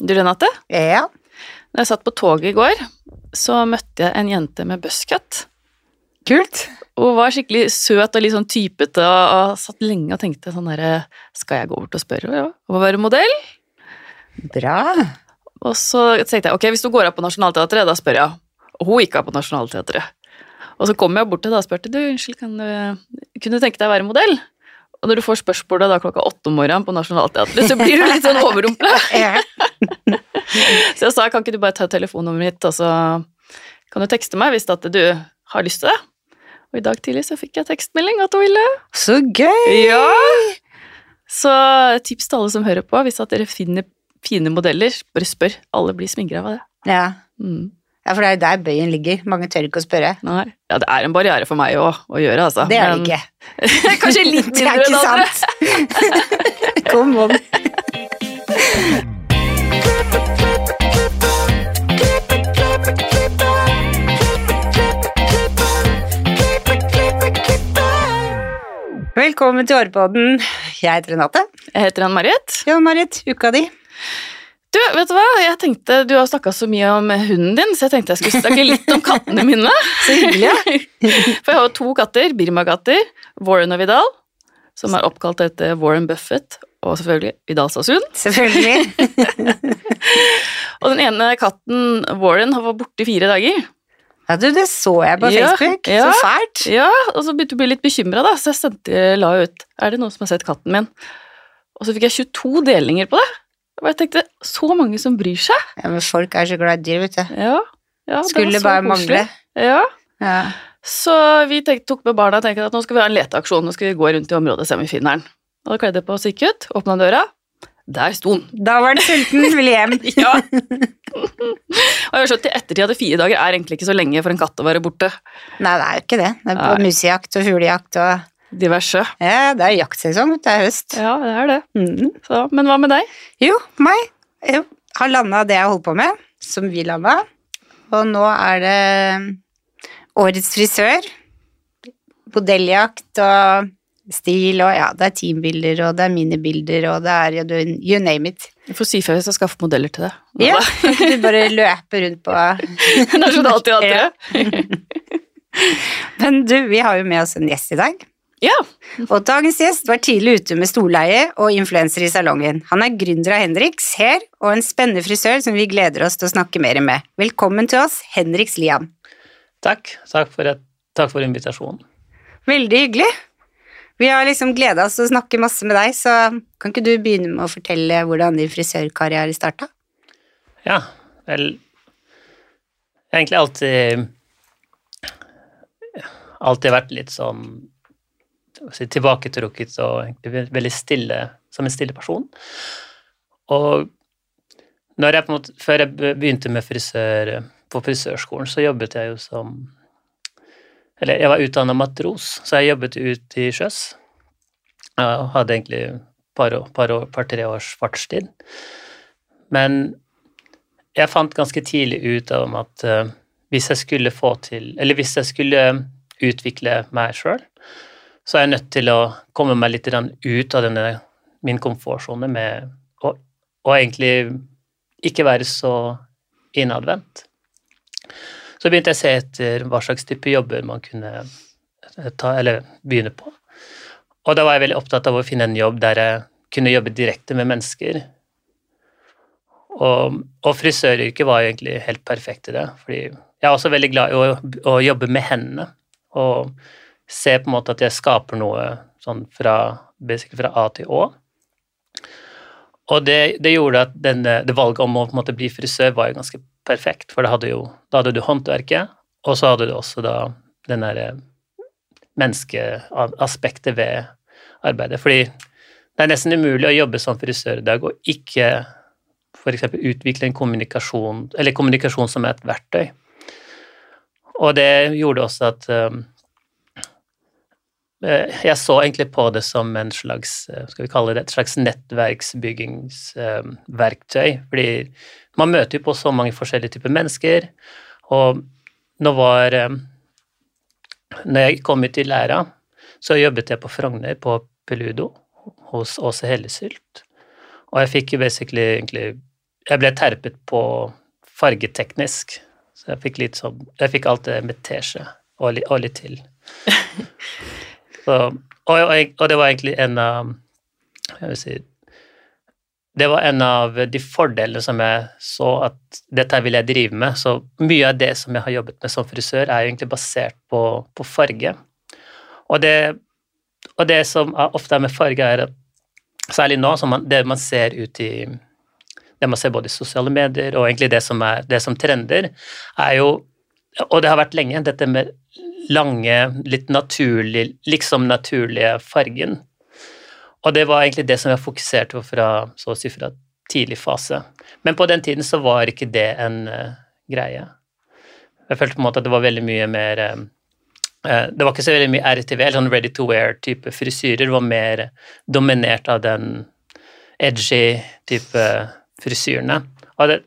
Du, Renate, Ja. Når jeg satt på toget i går, så møtte jeg en jente med buzzcut. Kult. Hun var skikkelig søt og litt sånn typete, og, og satt lenge og tenkte sånn herre Skal jeg gå bort og spørre henne? Ja. å være modell. Bra. Og så tenkte jeg ok, hvis du går av på Nationaltheatret, da spør jeg. Og hun gikk av på Nationaltheatret. Og så kom jeg bort til henne og spurte du, unnskyld, kan du, kunne du tenke deg å være modell? Og når du får spørsmålet da klokka åtte om morgenen på Nationaltheatret, så blir du litt sånn overrumpla. Så jeg sa kan ikke du bare ta telefonnummeret mitt, og så kan du tekste meg hvis du har lyst til det. Og i dag tidlig så fikk jeg tekstmelding at hun ville. Så gøy. Ja! Så tips til alle som hører på, hvis dere finner fine modeller, bare spør. Alle blir smigra av det. Ja. Mm. Ja, for det er jo der bøyen ligger. Mange tør ikke å spørre. Nei. Ja, det er en barriere for meg å, å gjøre, altså. Det er det Men- ikke. Kanskje litt Det er mindre enn ikke andre. sant. Kom on. Velkommen til Årpodden. Jeg heter Renate. Jeg heter Ann-Marit. Ja, Marit, uka di. Du, vet du hva? Jeg tenkte, du har snakka så mye om hunden din, så jeg tenkte jeg skulle snakke litt om kattene mine. Så hyggelig. For jeg har to katter, Birma-katter, Warren og Vidal, som er oppkalt etter Warren Buffett og selvfølgelig Vidal Sassoon. Selvfølgelig. Og den ene katten, Warren, har vært borte i fire dager. Ja, du, det så jeg på Ja, Facebook. ja. Så fælt. Ja, og så begynte jeg å bli litt bekymra, da, så jeg sendte, la ut Er det noen som har sett katten min? Og så fikk jeg 22 delinger på det. Og jeg tenkte så mange som bryr seg. Ja, men folk er så glad i dyr, vet du. Ja, ja Skulle bare mangle. Ja. Ja. Så vi tenkte, tok med barna og tenkte at nå skal vi ha en leteaksjon. Nå skal vi gå rundt i området og se om vi finner den. Og da kledde på oss gikk ut, åpna døra. Der sto den. Da var den sulten, ville hjem. Ja. og jeg har skjønt i ettertid at fire dager er egentlig ikke så lenge for en katt å være borte. Nei, det er jo ikke det. Det er på musejakt og fuglejakt og Diverse. Ja, det er jaktsesong. Det er høst. Ja, det er det. Mm. Så, men hva med deg? Jo, meg. Jeg har landa det jeg holdt på med, som vi landa. Og nå er det årets frisør. Modelljakt og stil og ja, det er teambilder og det er minibilder og det er you, you name it. Du får si fra hvis jeg skaffer modeller til det. Ja, du bare løper rundt på Nasjonalteatret. Men du, vi har jo med oss en gjest i dag. Ja. Og dagens gjest var tidlig ute med storleie og influenser i salongen. Han er gründer av Henriks Hair og en spennende frisør som vi gleder oss til å snakke mer med. Velkommen til oss, Henriks Lian. Takk. Takk for, et, takk for invitasjonen. Veldig hyggelig. Vi har liksom gleda oss til å snakke masse med deg, så kan ikke du begynne med å fortelle hvordan din frisørkarriere starta? Ja, vel Jeg har egentlig alltid Alltid vært litt sånn si, tilbaketrukket og egentlig veldig stille som en stille person. Og jeg måte, før jeg begynte med frisør på frisørskolen, så jobbet jeg jo som Eller jeg var utdanna matros, så jeg jobbet ut i sjøs. Jeg hadde egentlig et par, år- par, år- par-tre års fartstid. Men jeg fant ganske tidlig ut om at uh, hvis jeg skulle få til Eller hvis jeg skulle utvikle meg sjøl, så er jeg nødt til å komme meg litt ut av denne, min komfortsone med å, å egentlig ikke være så innadvendt. Så begynte jeg å se etter hva slags type jobber man kunne eh, ta, eller begynne på. Og da var jeg veldig opptatt av å finne en jobb der jeg kunne jobbe direkte med mennesker. Og, og frisøryrket var jo egentlig helt perfekt i det, fordi jeg er også veldig glad i å, å jobbe med hendene. Og se på en måte at jeg skaper noe sånn fra, fra A til Å. Og det, det gjorde at denne, det valget om å på en måte bli frisør var jo ganske perfekt, for hadde, jo, da hadde du håndverket, og så hadde du også da den derre menneskeaspektet ved arbeidet. Fordi det er nesten umulig å jobbe som frisør i dag og ikke f.eks. utvikle en kommunikasjon, eller kommunikasjon som er et verktøy. Og det gjorde også at um, eh, jeg så egentlig på det som en slags eh, skal vi kalle det, et slags nettverksbyggingsverktøy. fordi man møter jo på så mange forskjellige typer mennesker, og nå var eh, Når jeg kom ut i læra, så jobbet jeg på Frogner, på Peludo, hos Åse Hellesylt. Og jeg fikk jo basically egentlig jeg ble terpet på fargeteknisk. Så jeg fikk litt sånn Jeg fikk alt det med teskje og, og litt til. Så, og, og, og det var egentlig en av Jeg vil si Det var en av de fordelene som jeg så at dette vil jeg drive med. Så mye av det som jeg har jobbet med som frisør, er jo egentlig basert på, på farge. Og det, og det som er ofte er med farge, er at særlig nå, man, det man ser ut i det man ser både i sosiale medier og egentlig det som, er, det som trender, er jo Og det har vært lenge, dette med lange, litt naturlig, liksom naturlige fargen. Og det var egentlig det som jeg fokuserte på fra så å si fra tidlig fase. Men på den tiden så var ikke det en uh, greie. Jeg følte på en måte at det var veldig mye mer eh, Det var ikke så veldig mye RTV, eller sånn ready to wear-type frisyrer, var mer dominert av den edgy type frisyrene. Og, det,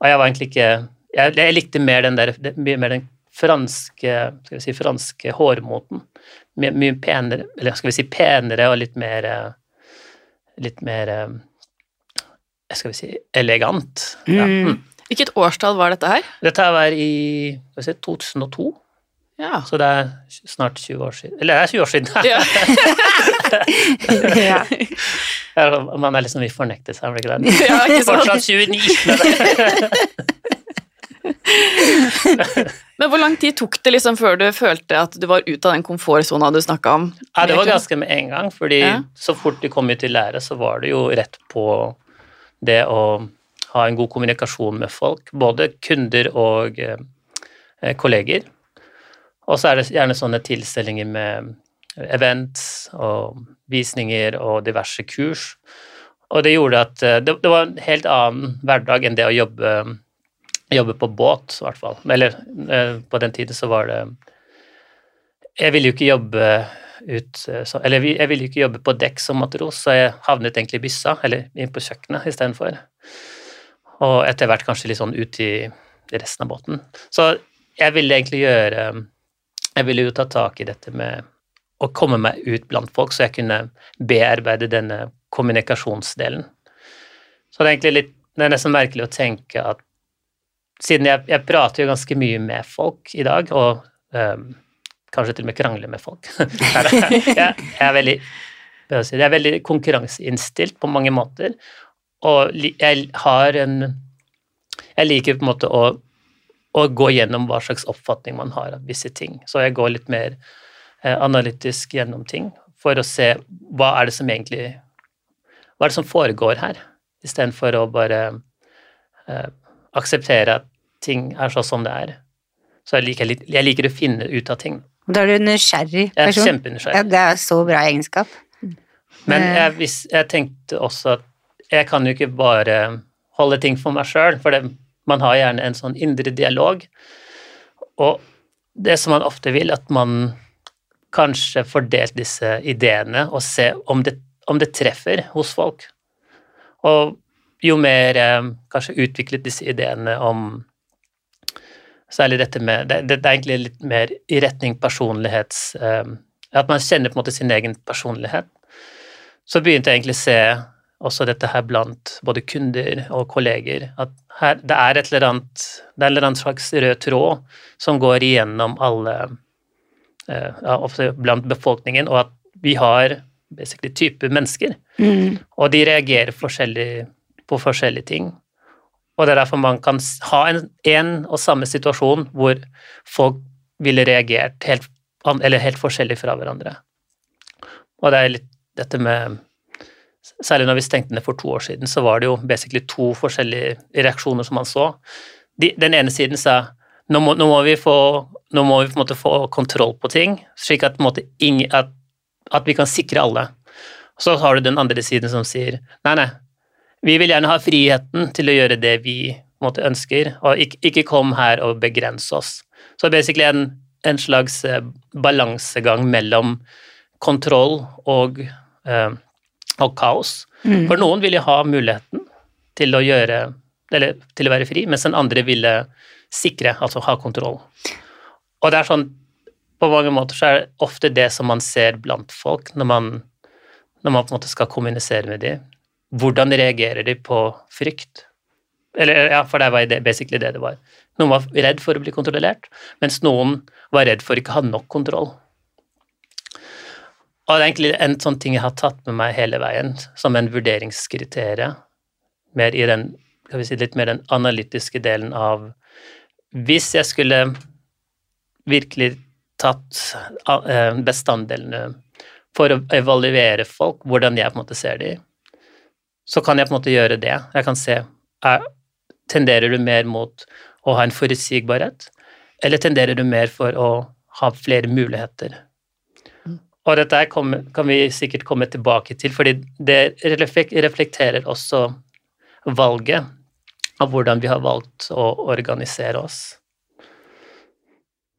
og jeg var egentlig ikke jeg, jeg likte mer den der mye mer den franske skal vi si, franske hårmoten. Mye, mye penere, eller skal vi si penere og litt mer Litt mer eh, Skal vi si elegant. Ja. Mm. Mm. Hvilket årstall var dette her? Dette var i skal vi si, 2002, Ja. så det er snart 20 år siden. Eller det er 20 år siden! ja. ja. Man er liksom i fornektelse, her, blir ikke det? ja, ikke sant? Fortsatt 29! Men hvor lang tid tok det liksom før du følte at du var ute av den komfortsona du snakka om? Ja, det var ganske med en gang, fordi Ja. så fort de kom ut i lære, så var det jo rett på det å ha en god kommunikasjon med folk, både kunder og eh, kolleger. Og så er det gjerne sånne tilstelninger med events og visninger og diverse kurs. Og det gjorde at eh, det, det var en helt annen hverdag enn det å jobbe, jobbe på båt, i hvert fall. Eller eh, på den tiden så var det Jeg ville jo ikke jobbe ut eh, så, Eller jeg ville jo ikke jobbe på dekk som matros, så jeg havnet egentlig i byssa, eller inn på kjøkkenet istedenfor. Og etter hvert kanskje litt sånn ut i resten av båten. Så jeg ville egentlig gjøre Jeg ville jo ta tak i dette med å komme meg ut blant folk, så jeg kunne bearbeide denne kommunikasjonsdelen. Så det er egentlig litt Det er nesten merkelig å tenke at siden jeg, jeg prater jo ganske mye med folk i dag, og um, kanskje til og med krangler med folk jeg, jeg, er veldig, jeg er veldig konkurranseinnstilt på mange måter, og jeg har en Jeg liker på en måte å, å gå gjennom hva slags oppfatning man har av visse ting. Så jeg går litt mer eh, analytisk gjennom ting for å se hva er det som egentlig Hva er det som foregår her, istedenfor å bare eh, akseptere at ting er sånn som det er. Så jeg liker, jeg liker å finne ut av ting. Da er du nysgjerrig Jeg er kjempenysgjerrig. Ja, det er så bra egenskap. Men Eh. jeg, hvis, jeg tenkte også at jeg kan jo ikke bare holde ting for meg sjøl, for det, man har gjerne en sånn indre dialog. Og det som man ofte vil, at man kanskje får delt disse ideene og se om det, om det treffer hos folk. Og jo mer eh, kanskje utviklet disse ideene om Særlig dette med Det, det, er egentlig litt mer i retning personlighets um, At man kjenner på en måte sin egen personlighet. Så begynte jeg egentlig å se også dette her blant både kunder og kolleger, at her, det er et eller annet Det er en eller annen slags rød tråd som går igjennom alle uh, blant befolkningen, og at vi har basically type mennesker. Mm. Og de reagerer forskjellig på forskjellige ting. Og det er derfor man kan ha en, en og samme situasjon hvor folk ville reagert helt, eller helt forskjellig fra hverandre. Og det er litt dette med Særlig når vi stengte ned for to år siden, så var det jo basically to forskjellige reaksjoner som man så. De, den ene siden sa nå må, nå må vi få nå må vi på en måte få kontroll på ting, slik at, på en måte ing, at, at vi kan sikre alle. Så har du den andre siden som sier nei, nei, vi vil gjerne ha friheten til å gjøre det vi måte, ønsker, og ikke, ikke kom her og begrense oss. Så basically en, en slags eh, balansegang mellom kontroll og, eh, og kaos. Mm. For noen ville ha muligheten til å gjøre eller til å være fri, mens den andre ville sikre, altså ha kontroll. Og det er sånn På mange måter så er det ofte det som man ser blant folk når man, når man på en måte skal kommunisere med dem. Hvordan reagerer de på frykt? Eller ja, for det var basically det det var. Noen var redd for å bli kontrollert, mens noen var redd for ikke å ha nok kontroll. Og det er egentlig en sånn ting jeg har tatt med meg hele veien, som en vurderingskriterium, mer i den si, litt mer den analytiske delen av Hvis jeg skulle virkelig tatt eh, bestanddelene for å evaluere folk, hvordan jeg på en måte ser dem, så kan jeg på en måte gjøre det. Jeg kan se er, Tenderer du mer mot å ha en forutsigbarhet, eller tenderer du mer for å ha flere muligheter? Mm. Og dette kan vi sikkert komme tilbake til, fordi det reflekterer også valget av hvordan vi har valgt å organisere oss.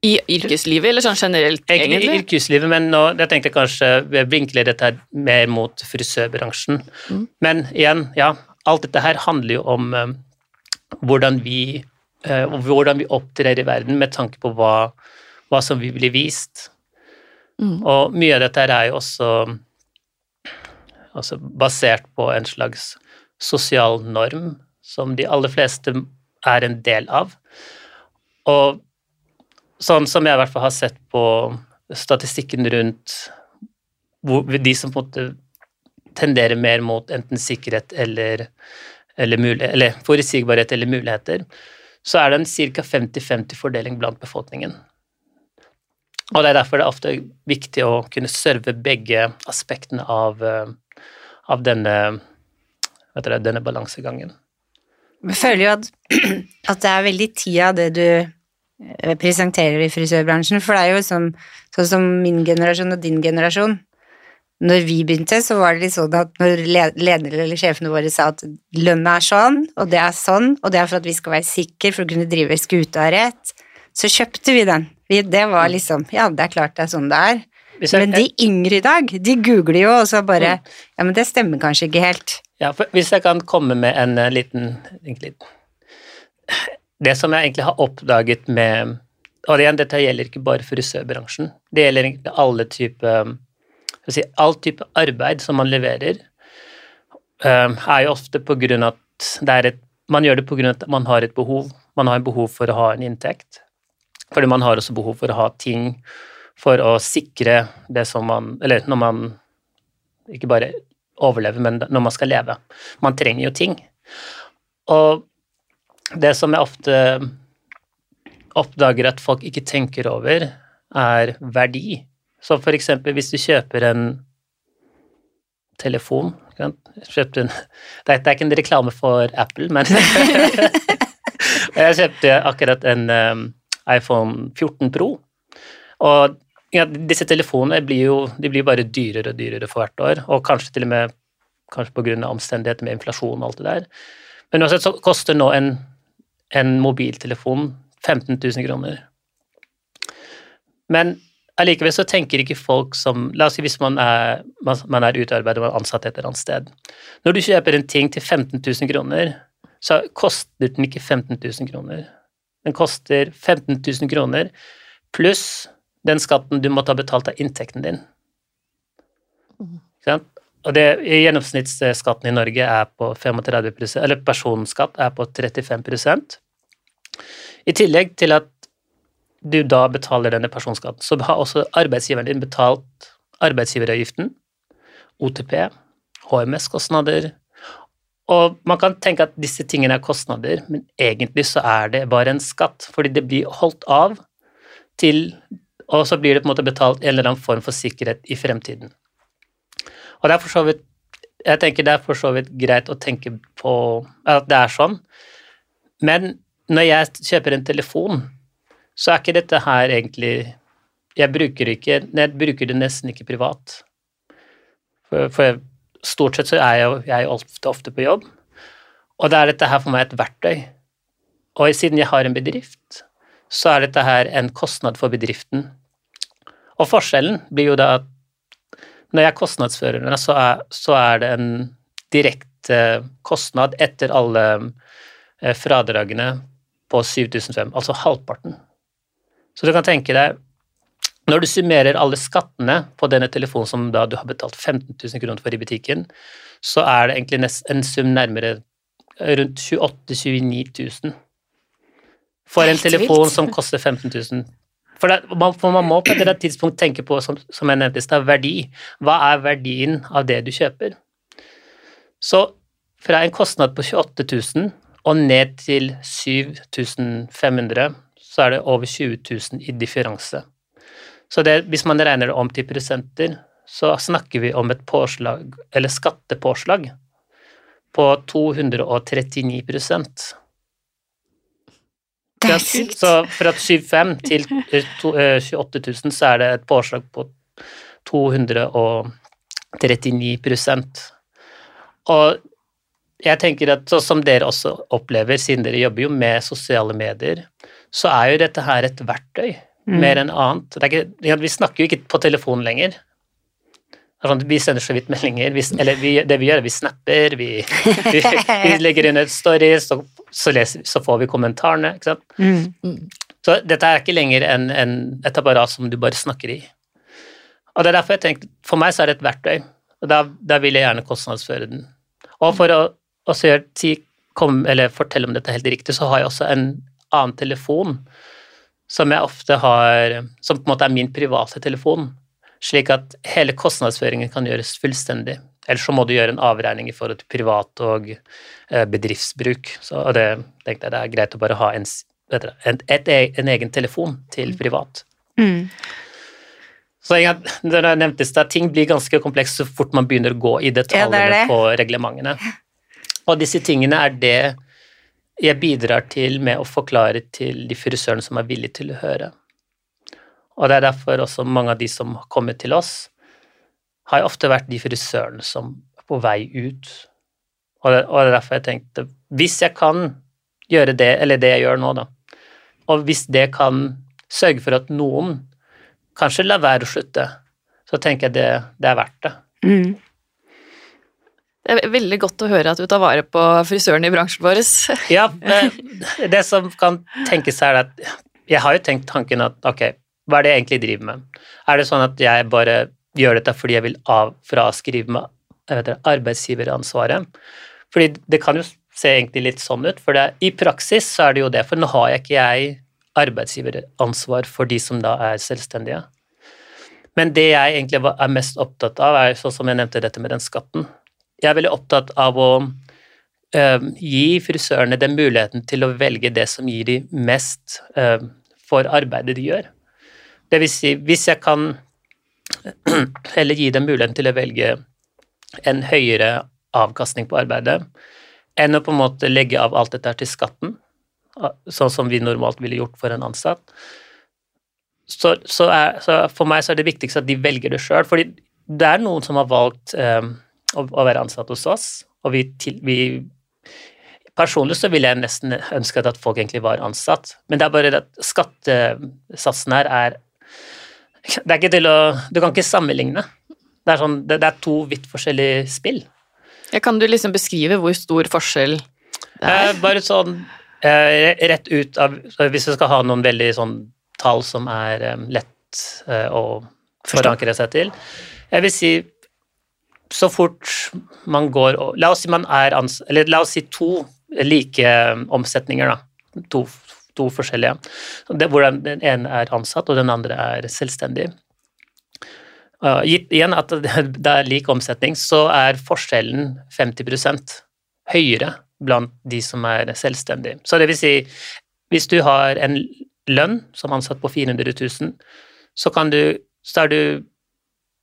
I yrkeslivet, eller sånn generelt, egentlig? I yrkeslivet, men nå, jeg tenkte kanskje vinkle dette mer mot frisørbransjen. Mm. Men igjen, ja, alt dette her handler jo om um, hvordan, vi, uh, hvordan vi opptrer i verden med tanke på hva, hva som blir vist. Mm. Og mye av dette her er jo også også basert på en slags sosial norm som de aller fleste er en del av. Og sånn som jeg i hvert fall har sett på statistikken rundt hvor, de som på en måte tenderer mer mot enten sikkerhet eller, eller, mulighet, eller forutsigbarhet eller muligheter, så er det en ca. 50-50 fordeling blant befolkningen. Og det er derfor det er ofte viktig å kunne serve begge aspektene av, av denne, dere, denne balansegangen. Vi føler jo at, at det er veldig tid av det du Eh, presenterer i frisørbransjen. For det er jo sånn, sånn som min generasjon og din generasjon. Når vi begynte, så var det litt sånn at når ledere eller sjefene våre sa at lønna er sånn, og det er sånn, og det er for at vi skal være sikre for å kunne drive skuta rett, så kjøpte vi den. Det var liksom Ja, det er klart det er sånn det er. Men de yngre i dag, de googler jo, og så bare. Ja, men det stemmer kanskje ikke helt. Ja, for hvis jeg kan komme med en uh, liten, egentlig det som jeg egentlig har oppdaget med Og igjen, dette gjelder ikke bare frisørbransjen. Det gjelder egentlig alle type, si, All type arbeid som man leverer, um, er jo ofte på grunn av at et Man gjør det på grunn av at man har et behov. Man har behov for å ha en inntekt. Fordi man har også behov for å ha ting for å sikre det som man Eller når man ikke bare overlever, men når man skal leve. Man trenger jo ting. Og det som jeg ofte oppdager at folk ikke tenker over, er verdi. Så for eksempel hvis du kjøper en telefon en, det, er, ikke en reklame for Apple, men Jeg kjøpte akkurat en um, iPhone 14 Pro, og ja, disse telefonene blir jo blir bare dyrere og dyrere for hvert år, og kanskje til og med kanskje av omstendigheter med inflasjon og alt det der. Men uansett så koster nå en en mobiltelefon 15 000 kroner. Men allikevel så tenker ikke folk som La oss si hvis man er, man er utarbeidet og ansatt et eller annet sted. Når du kjøper en ting til 15 000 kroner, så koster den ikke 15 000 kroner. Den koster 15 000 kroner pluss den skatten du måtte ha betalt av inntekten din. Mm. Og det, Gjennomsnittsskatten i Norge er på 35% eller personskatt er på 35 i tillegg til at du da betaler denne personskatten, så har også arbeidsgiveren din betalt arbeidsgiveravgiften, OTP, HMS-kostnader Og man kan tenke at disse tingene er kostnader, men egentlig så er det bare en skatt, fordi det blir holdt av til Og så blir det på en måte betalt en eller annen form for sikkerhet i fremtiden. Og det er for så vidt jeg tenker det er for så vidt greit å tenke på at det er sånn, men når jeg kjøper en telefon, så er ikke dette her egentlig Jeg bruker, ikke, jeg bruker det nesten ikke privat. For, for stort sett så er jeg, jeg ofte, ofte på jobb, og da er dette her for meg et verktøy. Og siden jeg har en bedrift, så er dette her en kostnad for bedriften. Og forskjellen blir jo da at når jeg kostnadsfører den, så er, så er det en direkte kostnad etter alle eh, fradragene på 7500, altså halvparten. Så du kan tenke deg når du summerer alle skattene på denne telefonen som da du har betalt 15 000 kroner for i butikken, så er det egentlig en sum nærmere rundt 28 000-29 000 for en telefon som koster 15 000. For, det, man, for man må på et tidspunkt tenke på, som, som jeg nevnte i stad, verdi. Hva er verdien av det du kjøper? Så fra en kostnad på 28 000 og ned til 7500, så er det over 20 000 i differanse. Så det, hvis man regner det om til prosenter, så snakker vi om et påslag, eller skattepåslag, på 239 Det er sykt. Så fra 75 til eh, to- eh, 28 000 så er det et påslag på 239 Og jeg tenker at sånn som dere også opplever, siden dere jobber jo med sosiale medier, så er jo dette her et verktøy Mm. mer enn annet. Det er ikke, vi snakker jo ikke på telefon lenger. Er sånn, Vi sender så vidt meldinger. Vi, eller vi, det vi gjør, er vi snapper, vi, vi, vi legger inn et story, så, så, leser, så får vi kommentarene. ikke sant? Mm. Så dette er ikke lenger en, en, et apparat som du bare snakker i. Og det er derfor jeg tenkte, For meg så er det et verktøy, og da, da vil jeg gjerne kostnadsføre den. Og for å også gjør, si, kom, eller fortelle om dette helt riktig, så har jeg også en annen telefon som jeg ofte har Som på en måte er min private telefon, slik at hele kostnadsføringen kan gjøres fullstendig. Ellers så må du gjøre en avregning i forhold til privat og eh, bedriftsbruk. Så, og det tenkte jeg det er greit å bare ha en, dere, en, et, e- en egen telefon til privat. Mm. Så jeg, det jeg nevnte stad, ting blir ganske komplekst så fort man begynner å gå i detaljene Ja, det det. på reglementene. Og disse tingene er det jeg bidrar til med å forklare til de frisørene som er villige til å høre. Og det er derfor også mange av de som har kommet til oss, har ofte vært de frisørene som er på vei ut. Og det er derfor jeg tenkte, hvis jeg kan gjøre det, eller det jeg gjør nå, da, og hvis det kan sørge for at noen kanskje lar være å slutte, så tenker jeg det, det er verdt det. Mm. Det er veldig godt å høre at du tar vare på frisørene i bransjen vår. Ja, det som kan tenkes er at jeg har jo tenkt tanken at ok, hva er det jeg egentlig driver med? Er det sånn at jeg bare gjør dette fordi jeg vil av, fraskrive meg det, arbeidsgiveransvaret? Fordi det kan jo se egentlig litt sånn ut, for det, i praksis så er det jo det, for nå har jeg ikke jeg arbeidsgiveransvar for de som da er selvstendige. Men det jeg egentlig er mest opptatt av, er sånn som jeg nevnte dette med den skatten. Jeg er veldig opptatt av å eh, gi frisørene den muligheten til å velge det som gir de mest eh, for arbeidet de gjør. Det vil si, hvis jeg kan heller gi dem muligheten til å velge en høyere avkastning på arbeidet, enn å på en måte legge av alt dette til skatten, sånn som vi normalt ville gjort for en ansatt, så, så, er, så for meg så er det viktigst at de velger det sjøl. fordi det er noen som har valgt eh, å, å være ansatt hos oss, og vi, til, vi Personlig så ville jeg nesten ønsket at folk egentlig var ansatt, men det er bare at skattesatsen her er Det er ikke til å Du kan ikke sammenligne. Det er, sånn, det, det er to vidt forskjellige spill. Ja, kan du liksom beskrive hvor stor forskjell det Eh, er? bare sånn eh, rett ut av Hvis vi skal ha noen veldig sånn tall som er eh, lett eh, å forankre seg til Jeg vil si så fort man går La oss si man er. Eller la oss si to like omsetninger, da. To, to forskjellige. Det, hvor den ene er ansatt, og den andre er selvstendig. Uh, gitt igjen at det er lik omsetning, så er forskjellen 50% høyere blant de som er selvstendige. Så det vil si, hvis du har en lønn som ansatt på 400 000, så du Så, er du,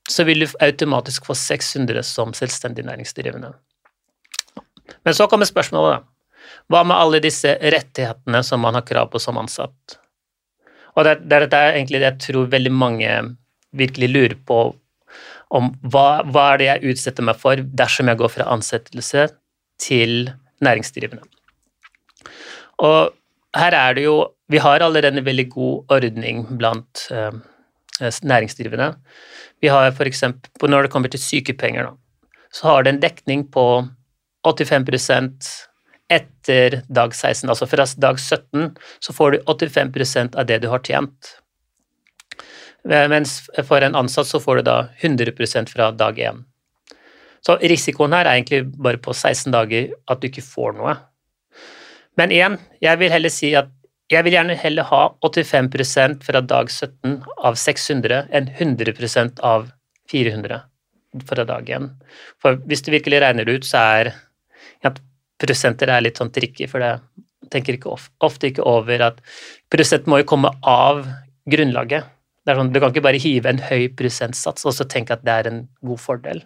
så vil du automatisk få 600 som selvstendig næringsdrivende. Men så kommer spørsmålet. Hva med alle disse rettighetene som man har krav på som ansatt? Og det, det dette er egentlig det jeg tror veldig mange virkelig lurer på om hva, hva er det jeg utsetter meg for dersom jeg går fra ansettelse til næringsdrivende. Og her er det jo Vi har allerede en veldig god ordning blant eh, næringsdrivende. Vi har for eksempel, Når det kommer til sykepenger, da, så har det en dekning på 85% etter dag 16. Altså fra dag 17 så får du 85% av det du har tjent. Mens for en ansatt så får du da 100% fra dag 1. Så risikoen her er egentlig bare på 16 dager at du ikke får noe. Men igjen, jeg vil heller si at jeg vil gjerne heller ha 85% fra dag 17 av 600 enn 100% av 400 fra dag 1. For hvis du virkelig regner det ut, så er ja, prosenter er litt sånn tricky, for det tenker ikke of, ofte ikke over at prosent må jo komme av grunnlaget. Det er sånn, du kan ikke bare hive en høy prosentsats og så tenke at det er en god fordel.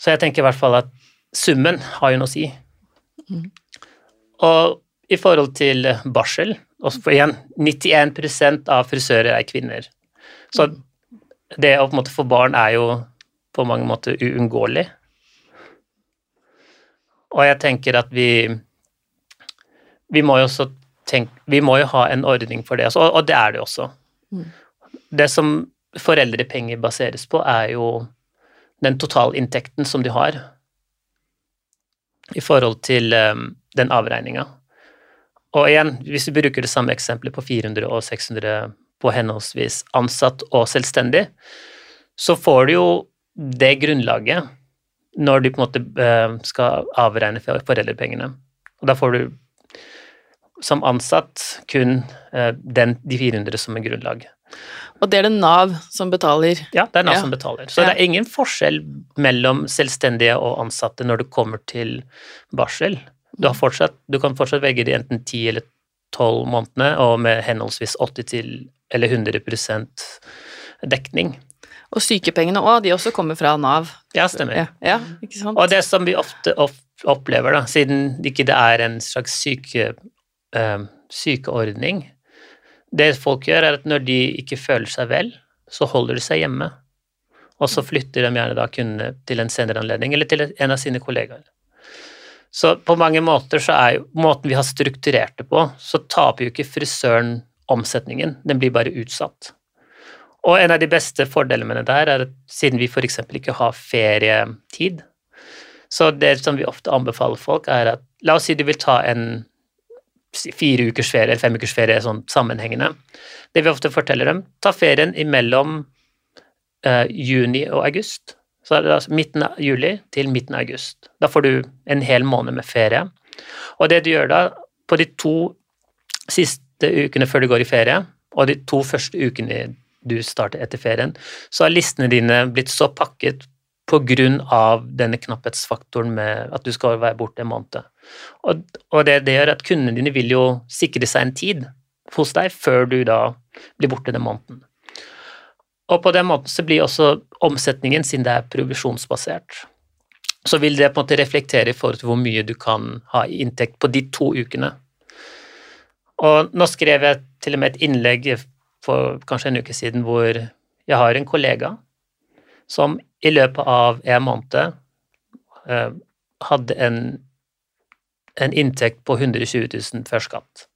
Så jeg tenker i hvert fall at summen har jo noe å si. Mm. Og i forhold til barsel, og igjen, 91% av frisører er kvinner. Så det å på en måte få barn er jo på mange måter uunngåelig. Og jeg tenker at vi Vi må jo også tenke Vi må jo ha en ordning for det, og, og det er det også. Mm. Det som foreldrepenger baseres på, er jo den totalinntekten som de har i forhold til um, den avregninga. Og igjen, hvis vi bruker det samme eksempelet på 400 og 600 på henholdsvis ansatt og selvstendig, så får du jo det grunnlaget når du på en måte eh, skal avregne foreldrepengene. Og da får du som ansatt kun eh, den, de 400 som er grunnlag. Og det er det Nav som betaler? Ja, det er Nav ja. som betaler. Så ja. det er ingen forskjell mellom selvstendige og ansatte når det kommer til barsel. Du, fortsatt, du, kan fortsatt velge de enten 10 eller 12 månedene, og med henholdsvis 80 til eller 100% dekning. Og sykepengene òg, de også kommer fra Nav. Ja, stemmer. Ja, ja, ikke sant? Og det som vi ofte opplever, da, siden det ikke er en slags syke, uh, sykeordning Det folk gjør, er at når de ikke føler seg vel, så holder de seg hjemme. Og så flytter de gjerne da kundene til en senere anledning, eller til en av sine kollegaer. Så på mange måter så er jo måten vi har strukturert det på, så taper jo ikke frisøren omsetningen, den blir bare utsatt. Og en av de beste fordelene med det der er at siden vi f.eks. ikke har ferietid, så det som vi ofte anbefaler folk, er at la oss si du vil ta en fire ukers ferie eller fem ukers ferie sånn sammenhengende. Det vi ofte forteller dem, ta ferien imellom eh, juni og august. Så er det altså midten av juli til midten av august. Da får du en hel måned med ferie. Og det du gjør da, på de to siste ukene før du går i ferie, og de to første ukene du starter etter ferien, så har listene dine blitt så pakket av denne knapphetsfaktoren med at du skal være borte en måned. Og, og det, det, gjør at kundene dine vil jo sikre seg en tid hos deg før du da blir borte den måneden. Og på den måten så blir også omsetningen, siden det er provisjonsbasert, så vil det på en måte reflektere i forhold til hvor mye du kan ha i inntekt på de to ukene. Og nå skrev jeg til og med et innlegg for kanskje en uke siden hvor jeg har en kollega som i løpet av en måned eh, hadde en, en inntekt på 120 000 før skatt.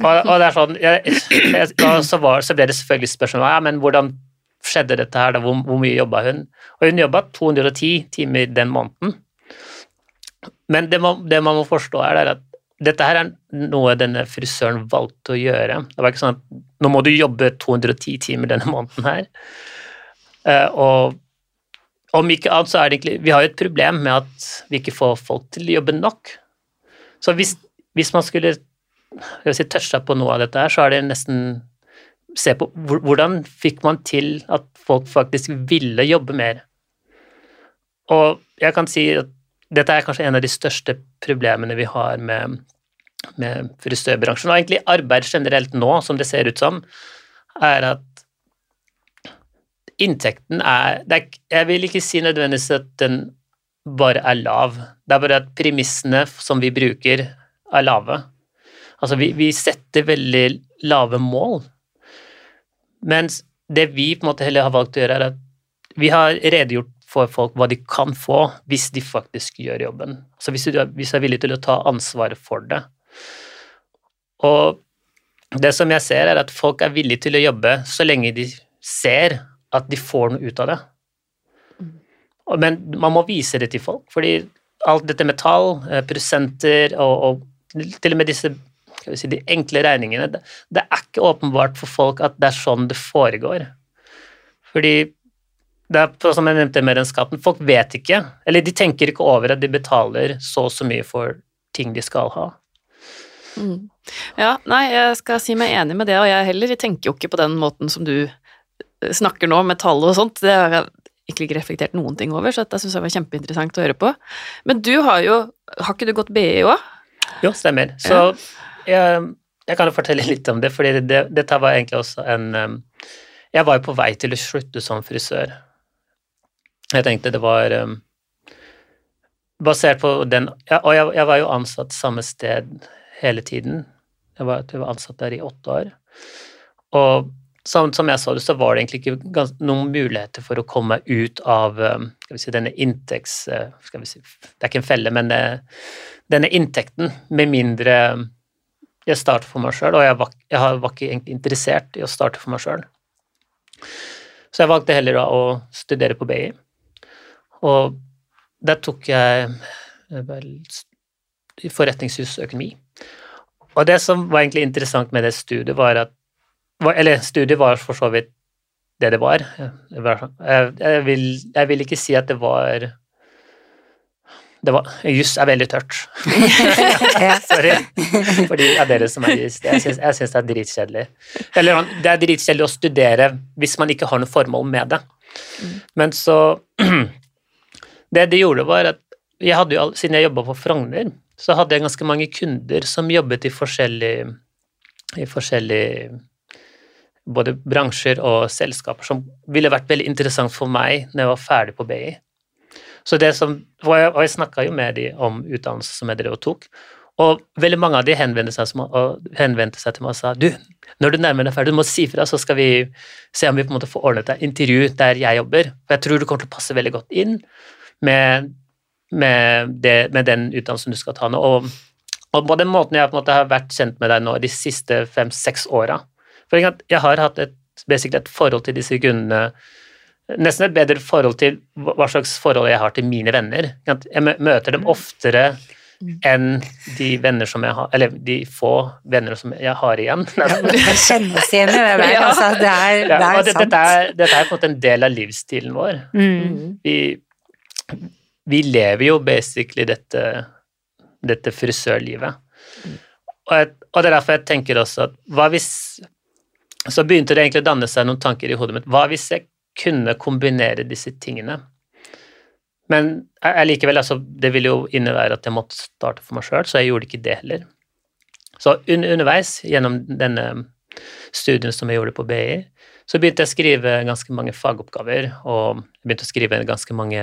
Og, og, det er sånn jeg, jeg, så, var, så, ble det selvfølgelig spørsmål ja, men hvordan skjedde dette her, da, hvor, hvor mye jobba hun? Og hun jobba 210 timer den måneden. Men det, man, det man må forstå, er at dette her er noe denne frisøren valgte å gjøre. Det var ikke sånn at nå må du jobbe 210 timer denne måneden her. Uh, og om ikke annet så er det egentlig Vi har jo et problem med at vi ikke får folk til å jobbe nok. Så hvis, hvis man skulle jeg vil si, toucha på noe av dette her, så er det nesten Se på hvordan fikk man til at folk faktisk ville jobbe mer? Og jeg kan si at dette er kanskje en av de største problemene vi har med, med frisørbransjen, og egentlig arbeid generelt nå, som det ser ut som, er at inntekten er, er Jeg vil ikke si nødvendigvis at den bare er lav, det er bare at premissene som vi bruker, er lave. Altså, vi, vi setter veldig lave mål, mens det vi på en måte heller har valgt å gjøre, er at vi har redegjort for folk hva de kan få hvis de faktisk gjør jobben. Altså hvis du, hvis er villig til å ta ansvaret for det. Og det som jeg ser, er at folk er villige til å jobbe så lenge de ser at de får noe ut av det. Men man må vise det til folk, fordi alt dette med tall, eh, prosenter og, og til og med disse skal vi si, de enkle regningene. Det, det, er ikke åpenbart for folk at det er sånn det foregår. Fordi det er som jeg nevnte med den skatten, folk vet ikke, eller de tenker ikke over at de betaler så og så mye for ting de skal ha. Mm. Ja, nei, jeg skal si meg enig med det, og jeg heller tenker jo ikke på den måten som du eh, snakker nå, med tall og sånt. Det har jeg ikke reflektert noen ting over, så dette syns jeg var kjempeinteressant å høre på. Men du har jo Har ikke du gått BI òg? Jo, stemmer. Så jeg, jeg kan jo fortelle litt om det, fordi det, dette var egentlig også en um, Jeg var jo på vei til å slutte som frisør. Jeg tenkte det var um, Basert på den Og jeg, jeg, var jo ansatt samme sted hele tiden. Jeg var, jeg var ansatt der i åtte år. Og som, som, jeg sa det, så var det egentlig ikke gans, noen muligheter for å komme ut av um, si, denne inntekts... Uh, si, Det er ikke en felle, men det, denne inntekten, med mindre jeg starte for meg sjøl, og jeg var, jeg var, ikke egentlig interessert i å starte for meg sjøl. Så jeg valgte heller da å studere på BI. Og der tok jeg eh, vel forretningshusøkonomi. Og det som var egentlig interessant med det studiet, var at Eller studiet var for så vidt det det var. Jeg, jeg, vil, jeg vil ikke si at det var det var, Juss er veldig tørt. Sorry for det er dere som er juss. Jeg syns det er dritkjedelig. Eller det er dritkjedelig å studere hvis man ikke har noe formål med det. Men så Det de gjorde, var at jeg hadde jo, siden jeg jobba på Frogner, så hadde jeg ganske mange kunder som jobbet i forskjellige i forskjellige både bransjer og selskaper som ville vært veldig interessant for meg når jeg var ferdig på BI. Så det som, og jeg, og jeg snakka jo med de om utdannelse som jeg drev og tok, og veldig mange av de henvendte seg, henvendte seg til meg og sa du, når du nærmer deg ferdig, du må si fra, så skal vi se om vi på en måte får ordnet et intervju der jeg jobber. For jeg tror du kommer til å passe veldig godt inn med, med, det, med den utdannelsen du skal ta nå. Og, og, på den måten jeg på en måte har vært kjent med deg nå de siste fem-seks åra For jeg har hatt et, et forhold til disse kundene nesten et bedre forhold til hva slags forhold jeg har til mine venner. Jeg møter dem oftere enn de venner som jeg har Eller de få venner som jeg har igjen. Det kjennes igjen i det der. Ja. Altså, det er, det er det, sant. Dette er, dette er på en måte en del av livsstilen vår. Mm. Vi, vi, lever jo basically dette, dette frisørlivet. Og, jeg, og, det er derfor jeg tenker også at hva hvis Så begynte det egentlig å danne seg noen tanker i hodet mitt. Hva hvis jeg kunne kombinere disse tingene. Men likevel, altså, det ville jo innebære at jeg måtte starte for meg sjøl, så jeg gjorde ikke det heller. Så un underveis, gjennom denne studien som jeg gjorde på BI, så begynte jeg å skrive ganske mange fagoppgaver, og jeg begynte å skrive ganske mange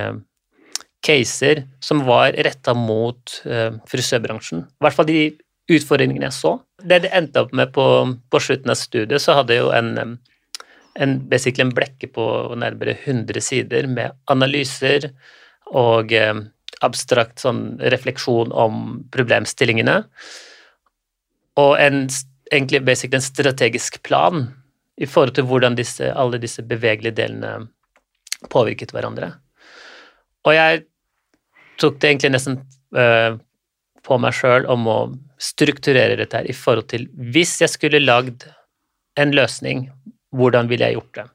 caser som var retta mot uh, frisørbransjen. I hvert fall de utfordringene jeg så. Det det endte opp med på, på slutten av studiet, så hadde jeg jo en um, en, basically en blekke på nærmere 100 sider med analyser og eh, abstrakt sånn refleksjon om problemstillingene. Og en, egentlig basically en strategisk plan i forhold til hvordan disse, alle disse bevegelige delene påvirket hverandre. Og jeg tok det egentlig nesten uh, på meg sjøl om å strukturere dette her i forhold til Hvis jeg skulle lagd en løsning hvordan ville jeg gjort det?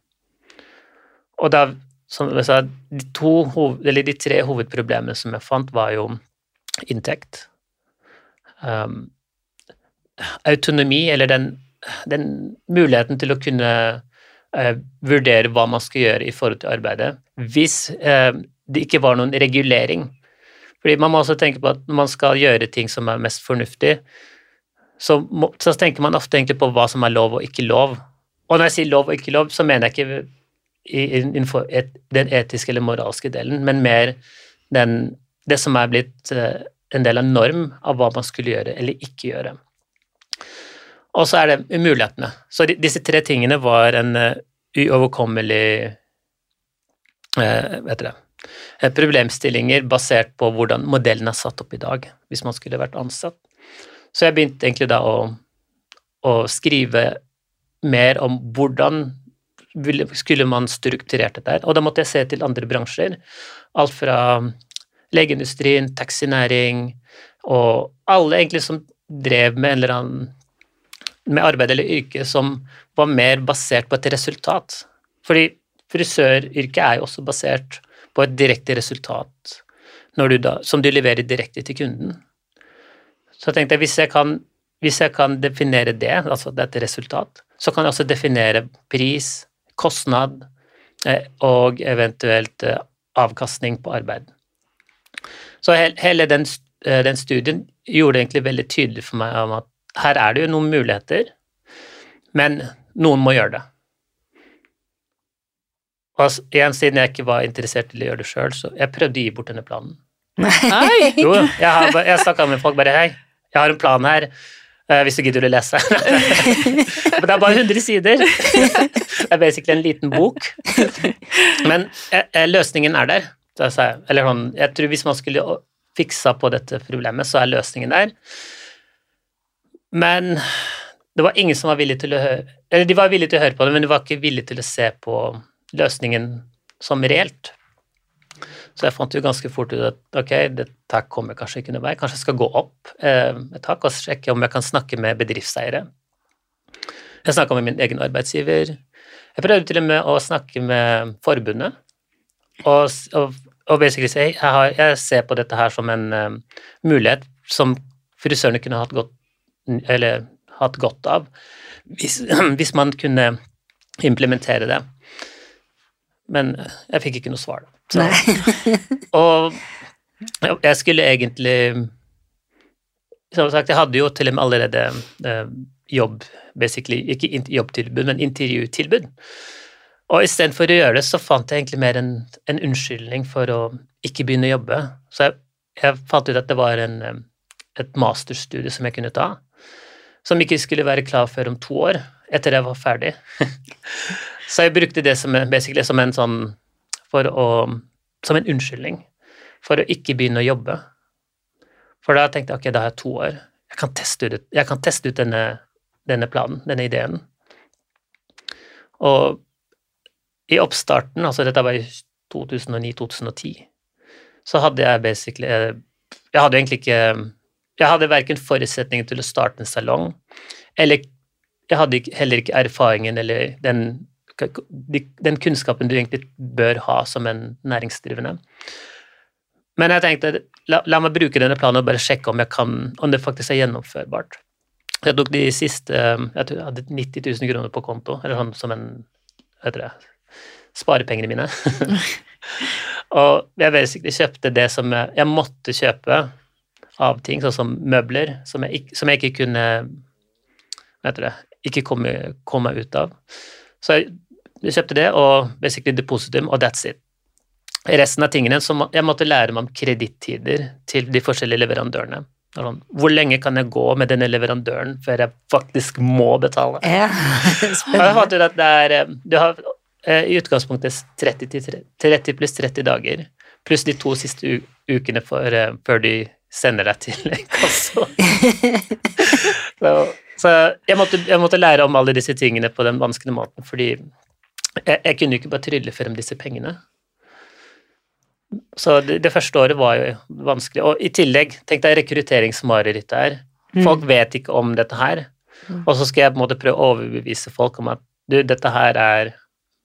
Og da, som jeg sa, de, to, de tre hovedproblemene som jeg fant, var jo inntekt, um, autonomi, eller den, den, muligheten til å kunne uh, vurdere hva man skal gjøre i forhold til arbeidet, hvis uh, det ikke var noen regulering. Fordi man må også tenke på at når man skal gjøre ting som er mest fornuftig, så, må, så tenker man ofte egentlig på hva som er lov og ikke lov. Og når jeg sier lov og ikke lov, så mener jeg ikke innenfor et, den etiske eller moralske delen, men mer den, det som er blitt uh, en del av norm av hva man skulle gjøre eller ikke gjøre. Og så er det umulighetene. Så de, disse tre tingene var en uh, uoverkommelig uh, vet det, problemstillinger basert på hvordan modellen er satt opp i dag, hvis man skulle vært ansatt. Så jeg begynte egentlig da å, å skrive mer om hvordan skulle man strukturert dette her. Og da måtte jeg se til andre bransjer. Alt fra legeindustrien, taxinæring og alle egentlig som drev med en eller annen med arbeid eller yrke som var mer basert på et resultat. Fordi frisøryrket er jo også basert på et direkte resultat du da, som du leverer direkte til kunden. Så jeg tenkte hvis jeg kan, hvis jeg kan definere det, altså dette resultat, så kan jeg også definere pris, kostnad eh, og eventuelt eh, avkastning på arbeid. Så hele den, eh, den, studien gjorde det egentlig veldig tydelig for meg om at her er det jo noen muligheter, men noen må gjøre det. Og igjen, siden jeg ikke var interessert i å gjøre det sjøl, så jeg prøvde å gi bort denne planen. Nei. Jo, jeg, har, jeg snakka med folk bare Hei, jeg har en plan her. Uh, hvis du gidder å lese. Men det er bare 100 sider. det er basically en liten bok. Men uh, løsningen er der. Eller sånn, jeg tror hvis man skulle fiksa på dette problemet, så er løsningen der. Men det var ingen som var villig til å høre Eller de var villige til å høre på det, men de var ikke villige til å se på løsningen som reelt. Så jeg fant jo ganske fort ut at ok, dette kommer kanskje ikke noe vei. Kanskje jeg skal gå opp eh, et tak og sjekke om jeg kan snakke med bedriftseiere. Jeg snakka med min egen arbeidsgiver. Jeg prøvde til og med å snakke med forbundet og, og, og basically si jeg, har, jeg ser på dette her som en um, mulighet som frisørene kunne hatt godt, eller, hatt godt av hvis, hvis man kunne implementere det. Men jeg fikk ikke noe svar, da. Så, og jeg skulle egentlig Som sagt, jeg hadde jo til og med allerede eh, jobb, basically, ikke jobbtilbud, men intervjutilbud. Og istedenfor å gjøre det, så fant jeg egentlig mer en, en unnskyldning for å ikke begynne å jobbe. Så jeg, jeg fant ut at det var en, eh, et masterstudie som jeg kunne ta, som ikke skulle være klar før om to år, etter jeg var ferdig. så jeg brukte det som, som en sånn for å Som en unnskyldning for å ikke begynne å jobbe. For da tenkte jeg ok, da har jeg to år. Jeg kan teste ut, kan teste ut denne, denne, planen, denne ideen. Og i oppstarten, altså dette var i 2009-2010, så hadde jeg basically Jeg hadde egentlig ikke Jeg hadde verken forutsetninger til å starte en salong, eller jeg hadde heller ikke erfaringen eller den den kunnskapen du egentlig bør ha som en næringsdrivende. Men jeg tenkte la, la meg bruke denne planen og bare sjekke om, kan, om det faktisk er gjennomførbart. Jeg tok de siste Jeg tror jeg hadde 90 000 kroner på konto, eller sånn som en hva heter det, sparepengene mine. og jeg basically kjøpte det som jeg, jeg, måtte kjøpe av ting, sånn som møbler, som jeg, som jeg ikke kunne hva heter det, ikke komme, komme ut av. Så jeg, jeg kjøpte det og basically depositum, og that's it. Resten av tingene så Jeg måtte lære meg om kredittider til de forskjellige leverandørene. Sånn, hvor lenge kan jeg gå med denne leverandøren før jeg faktisk må betale? Ja. Jeg fant ut at det er eh, Du har eh, i utgangspunktet 30, 30 pluss 30 dager, pluss de to siste ukene for, uh, før de sender deg til kassa. så, så jeg, måtte, jeg, måtte, lære om alle disse tingene på den vanskelige måten, fordi jeg, jeg kunne ikke bare trylle frem disse pengene. Så det, det, første året var jo vanskelig. Og i tillegg, tenk deg rekrutteringsmarerittet her. Mm. Folk mm. vet ikke om dette her. Mm. Og så skal jeg på en måte prøve å overbevise folk om at du, dette her er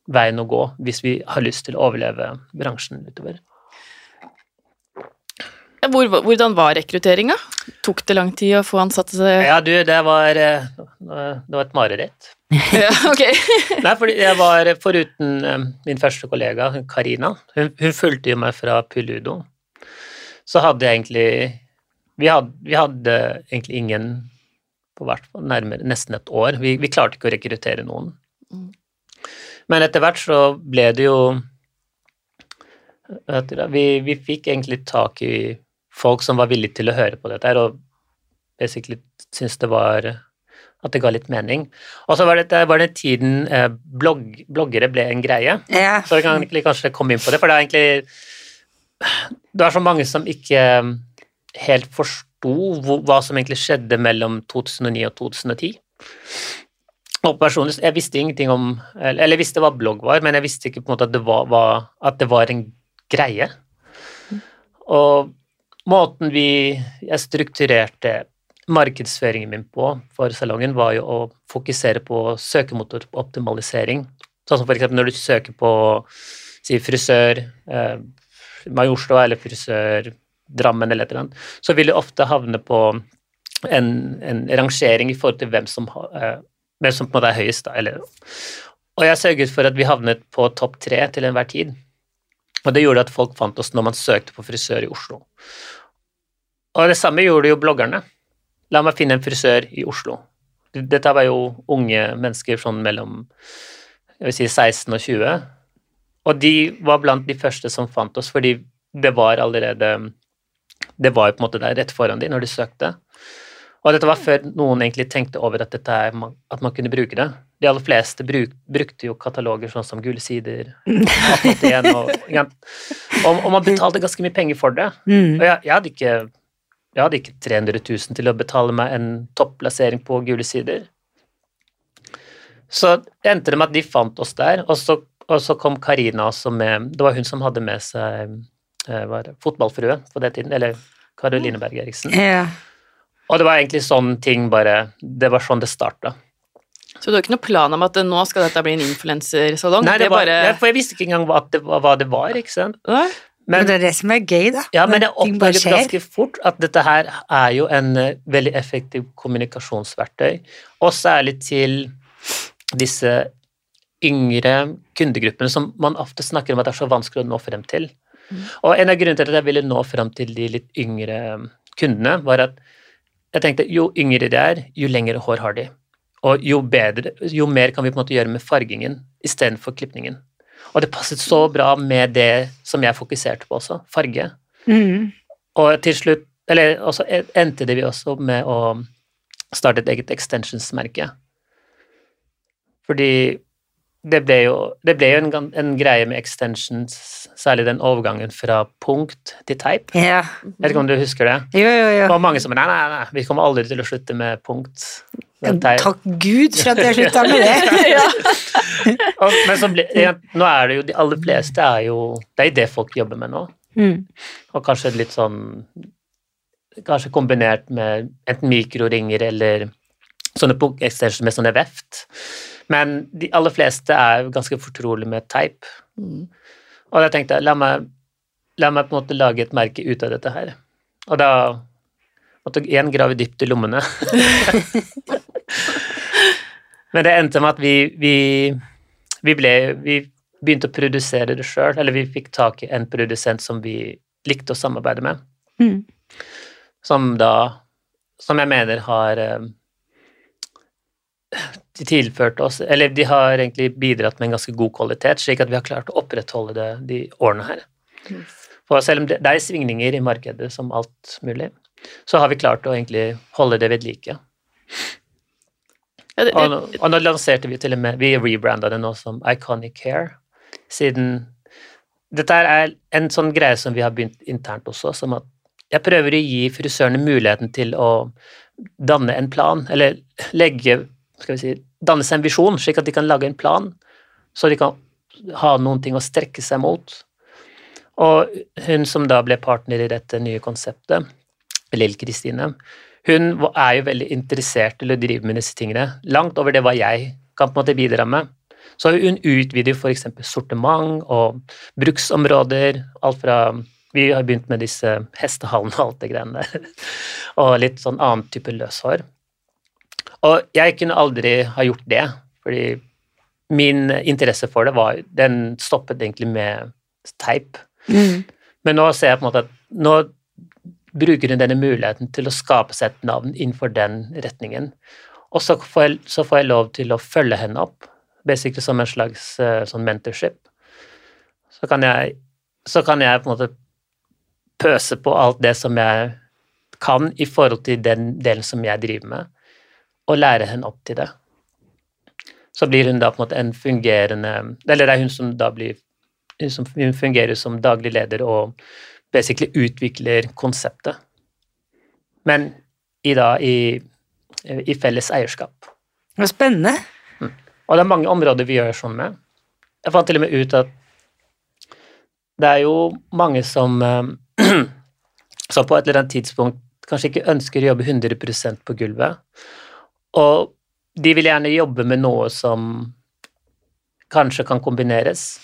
veien å gå hvis vi har lyst til å overleve bransjen utover. Hvor, hvordan var rekrutteringa? Tok det lang tid å få ansatte Ja, du, det var, eh, det var et mareritt. Ja, ok. Nei, fordi jeg var foruten eh, min første kollega, Karina, hun, hun fulgte jo meg fra Puludo, så hadde jeg egentlig vi hadde, vi hadde egentlig ingen på hvert fall nærmere nesten et år. Vi, vi klarte ikke å rekruttere noen. Mm. Men etter hvert så ble det jo vi, vi fikk egentlig tak i folk som var villige til å høre på dette her, og basically syntes det var at det ga litt mening. Og så var det, var den tiden eh, blogg, bloggere ble en greie. Ja. Så vi kan egentlig kanskje komme inn på det, for det er egentlig Det var så mange som ikke eh, helt forsto hva som egentlig skjedde mellom 2009 og 2010. Og personlig, Jeg visste ingenting om Eller jeg visste hva blogg var, men jeg visste ikke på en måte at det var, var at det var en greie. Og Måten vi, jeg strukturerte markedsføringen min på for salongen, var jo å fokusere på søkemotoroptimalisering. Sånn som eksempel når du søker på si frisør eh, Majorstua eller frisør Drammen eller et eller annet, så vil du ofte havne på en, en rangering i forhold til hvem som, eh, hvem som på en måte er høyest. Da, eller, og jeg sørget for at vi havnet på topp tre til enhver tid. Og det gjorde at folk fant oss når man søkte på frisør i Oslo. Og det samme gjorde jo bloggerne. La meg finne en frisør i Oslo. Dette var jo unge mennesker sånn mellom jeg vil si 16 og 20. Og de var blant de første som fant oss, fordi det var allerede Det var jo på en måte der rett foran dem når de søkte. Og dette var før noen egentlig tenkte over at, er, at man kunne bruke det. De aller fleste bruk, brukte jo kataloger sånn som Gule sider, 1881 og, og, og, man betalte ganske mye penger for det. Mm. Og jeg, jeg, hadde ikke, jeg hadde ikke 300 000 til å betale meg en topplassering på Gule sider. Så det endte det med at de fant oss der, og så, og så kom Karina også med Det var hun som hadde med seg eh, var fotballfrue på den tiden, eller Karoline Berg Eriksen. Ja. Og det var egentlig sånn ting bare Det var sånn det starta. Så du har ikke noen plan om at nå skal dette bli en influensersalong? Nei, det var, bare ja, for jeg visste ikke engang hva det, var- hva det var, ikke sant. Nei? Men Men, det er det som er gøy, da. ja, men jeg oppdaget ganske fort at dette her er jo en uh, veldig effektiv kommunikasjonsverktøy, og særlig til disse yngre kundegruppene som man ofte snakker om at det er så vanskelig å nå frem til. Og en av grunnene til at jeg ville nå frem til de litt yngre kundene, var at jeg tenkte jo yngre de er, jo lengre hår har de. Og jo, bedre, jo mer kan vi på en måte gjøre med fargingen istedenfor klipningen. Og det passet så bra med det som jeg fokuserte på også, farge. Mm. Og til slutt Eller også endte det vi også med å starte et eget extensions-merke. Fordi det ble jo, det ble jo en, en greie med extensions, særlig den overgangen fra punkt til teip. Ja. Jeg vet ikke om du husker det? Jo, jo, Det var mange som nei, nei, nei, vi kommer aldri til å slutte med punkt. Med. Takk Gud for at jeg slutta med det. ja. Og, men så ble, ja, nå er det jo de aller fleste er jo Det er jo det folk jobber med nå. Mm. Og kanskje litt sånn Kanskje kombinert med enten mikroringer eller sånne punkt- extensions med sånne veft. Men de aller fleste er ganske fortrolig med teip. Mm. Og da tenkte jeg la meg, la meg på en måte lage et merke ut av dette her. Og da måtte jeg igjen grave dypt i lommene. Men det endte med at vi, vi, vi ble Vi begynte å produsere det sjøl, eller vi fikk tak i en produsent som vi likte å samarbeide med Mm. som da Som jeg mener har eh, de tilførte oss Eller de har egentlig bidratt med en ganske god kvalitet, slik at vi har klart å opprettholde det de årene her. For selv om det, det er svingninger i markedet som alt mulig, så har vi klart å egentlig holde det ved like. Ja, det, Og, nå- og nå lanserte vi til og med Vi rebranda det nå som Iconic Hair, siden Dette er en sånn greie som vi har begynt internt også, som at jeg prøver å gi frisørene muligheten til å danne en plan, eller legge skal vi si, danne seg en visjon, slik at de kan lage en plan, så de kan ha noen ting å strekke seg mot. Og hun som da ble partner i dette nye konseptet, Lill Kristine, hun er jo veldig interessert til å drive med disse tingene, langt over det hva jeg kan på en måte bidra med. Så hun utvider f.eks. sortiment og bruksområder, alt fra Vi har begynt med disse hestehalene og alt det greiene der, og litt sånn annen type løshår. Og jeg kunne aldri ha gjort det, fordi min interesse for det var Den stoppet egentlig med teip. Mm. Men nå ser jeg på en måte at nå bruker hun denne muligheten til å skape seg et navn innenfor den retningen. Og så får jeg, så får jeg lov til å følge henne opp, basically som en slags eh, sånn mentorship. Så kan jeg, så kan jeg på en måte pøse på alt det som jeg kan i forhold til den delen som jeg driver med, og lære henne opp til det. Så blir hun da på en måte en fungerende Eller det er hun som da blir hun fungerer som daglig leder og basically utvikler konseptet. Men i da i, i felles eierskap. Det var spennende. Og det er mange områder vi gjør sånn med. Jeg fant til og med ut at det er jo mange som eh, som på et eller annet tidspunkt kanskje ikke ønsker å jobbe 100 på gulvet. Og de vil gjerne jobbe med noe som kanskje kan kombineres.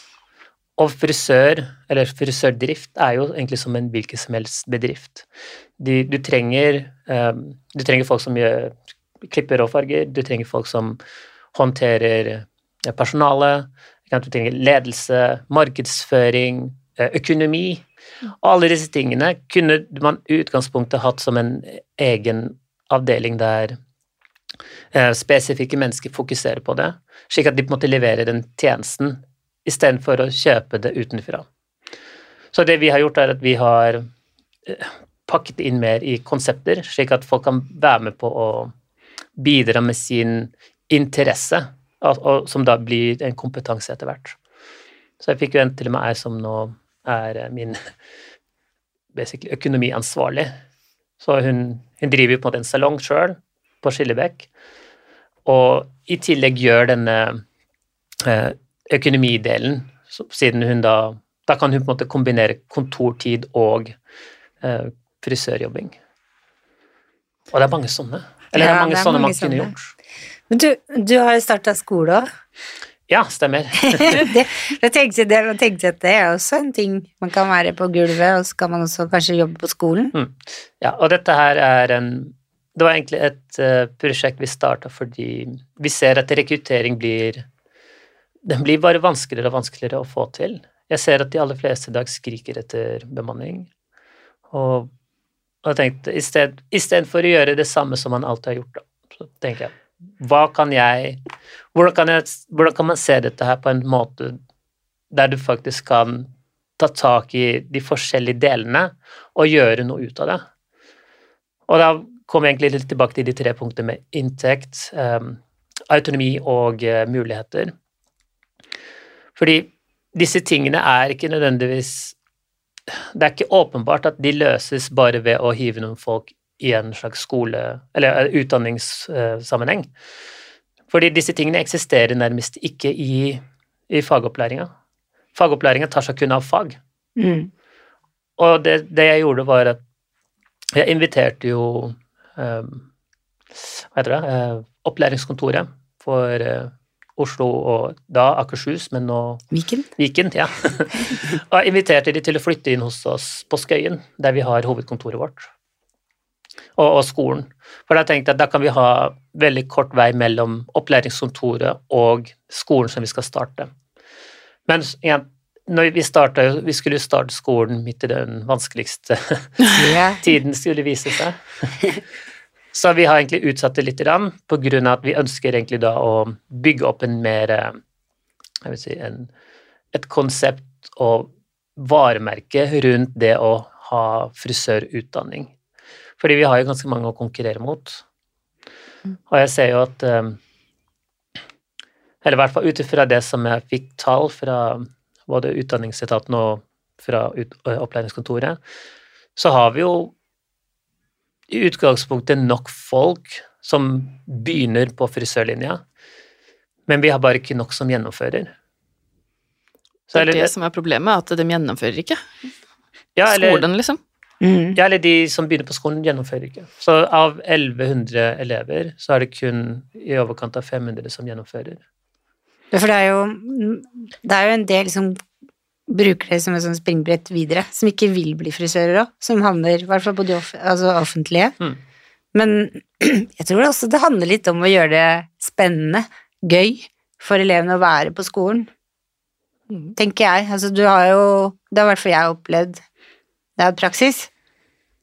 Og frisør, eller frisørdrift, er jo egentlig som en hvilken som helst bedrift. de, du, trenger, um, du trenger folk som gjør, klipper og farger, du trenger folk som håndterer personale, du trenger ledelse, markedsføring, økonomi. Og alle disse tingene kunne man i utgangspunktet hatt som en egen avdeling der eh, spesifikke mennesker fokuserer på det, slik at de på en måte leverer den tjenesten istedenfor å kjøpe det utenfra. Så det vi har gjort, er at vi har eh, pakket inn mer i konsepter, slik at folk kan være med på å bidra med sin interesse, som da blir en kompetanse etter hvert. Så jeg fikk jo en til og med ei som nå er eh, min økonomiansvarlig. Så hun, hun driver på en en salong sjøl på Skillebekk, og i tillegg gjør denne eh, økonomidelen, siden hun da Da kan hun på en måte kombinere kontortid og eh, frisørjobbing. Og det er mange sånne. Eller ja, det er mange, det er sånne mange man kunne gjort. Men du, du har jo starta skole òg. Ja, stemmer. det, jeg tenkte, det, jeg tenkte at det er også en ting man kan være på gulvet, og så kan man også kanskje jobbe på skolen. Mm. Ja, og dette her er en Det var egentlig et uh, prosjekt vi starta fordi vi ser at rekruttering blir Den blir bare vanskeligere og vanskeligere å få til. Jeg ser at de aller fleste i dag skriker etter bemanning, og, og jeg tenkte istedenfor å gjøre det samme som man alltid har gjort, da, så tenker jeg hva kan jeg hvordan kan, jeg hvordan kan man se dette her på en måte der du faktisk kan ta tak i de forskjellige delene og gjøre noe ut av det? Og da kommer jeg egentlig litt tilbake til de tre punktene med inntekt, um, autonomi og uh, muligheter. Fordi disse tingene er ikke nødvendigvis Det er ikke åpenbart at de løses bare ved å hive noen folk i en slags skole- eller eh, utdanningssammenheng. Fordi disse tingene eksisterer nærmest ikke i, i fagopplæringa. Fagopplæringa tar seg kun av fag. Mm. Og det, det, jeg gjorde, var at jeg inviterte jo Hva heter det uh, Opplæringskontoret for uh, Oslo og da Akershus, men nå Viken. Viken ja. og inviterte de til å flytte inn hos oss på Skøyen, der vi har hovedkontoret vårt og, og, skolen. For da tenkte jeg at da kan vi ha veldig kort vei mellom opplæringskontoret og skolen som vi skal starte. Men igjen, vi, startet, vi skulle starte skolen midt i den vanskeligste tiden, skulle vise seg. Så vi har egentlig utsatt det litt på grunn av at vi ønsker egentlig da å bygge opp en mer jeg vil si, en, et konsept og varemerke rundt det å ha frisørutdanning. Fordi vi har jo ganske mange å konkurrere mot. Mm. Og jeg ser jo at eh, Eller i hvert fall ut ifra det som jeg fikk tall fra både Utdanningsetaten og fra opplæringskontoret, så har vi jo i utgangspunktet nok folk som begynner på frisørlinja, men vi har bare ikke nok som gjennomfører. Så, det er det som er problemet, at de gjennomfører ikke. Ja, eller, Skolen, liksom. Mm. Ja, eller de som begynner på skolen, gjennomfører ikke. Så av 1100 elever, så er det kun i overkant av 500 som gjennomfører. Ja, for det er jo, det er jo en del som bruker det som et sånn springbrett videre, som ikke vil bli frisører òg, som havner i hvert fall på de off altså offentlige. Mm. Men jeg tror også det handler litt om å gjøre det spennende, gøy, for elevene å være på skolen. Mm. Tenker jeg. Altså, du har jo Det har i hvert fall jeg opplevd det er praksis.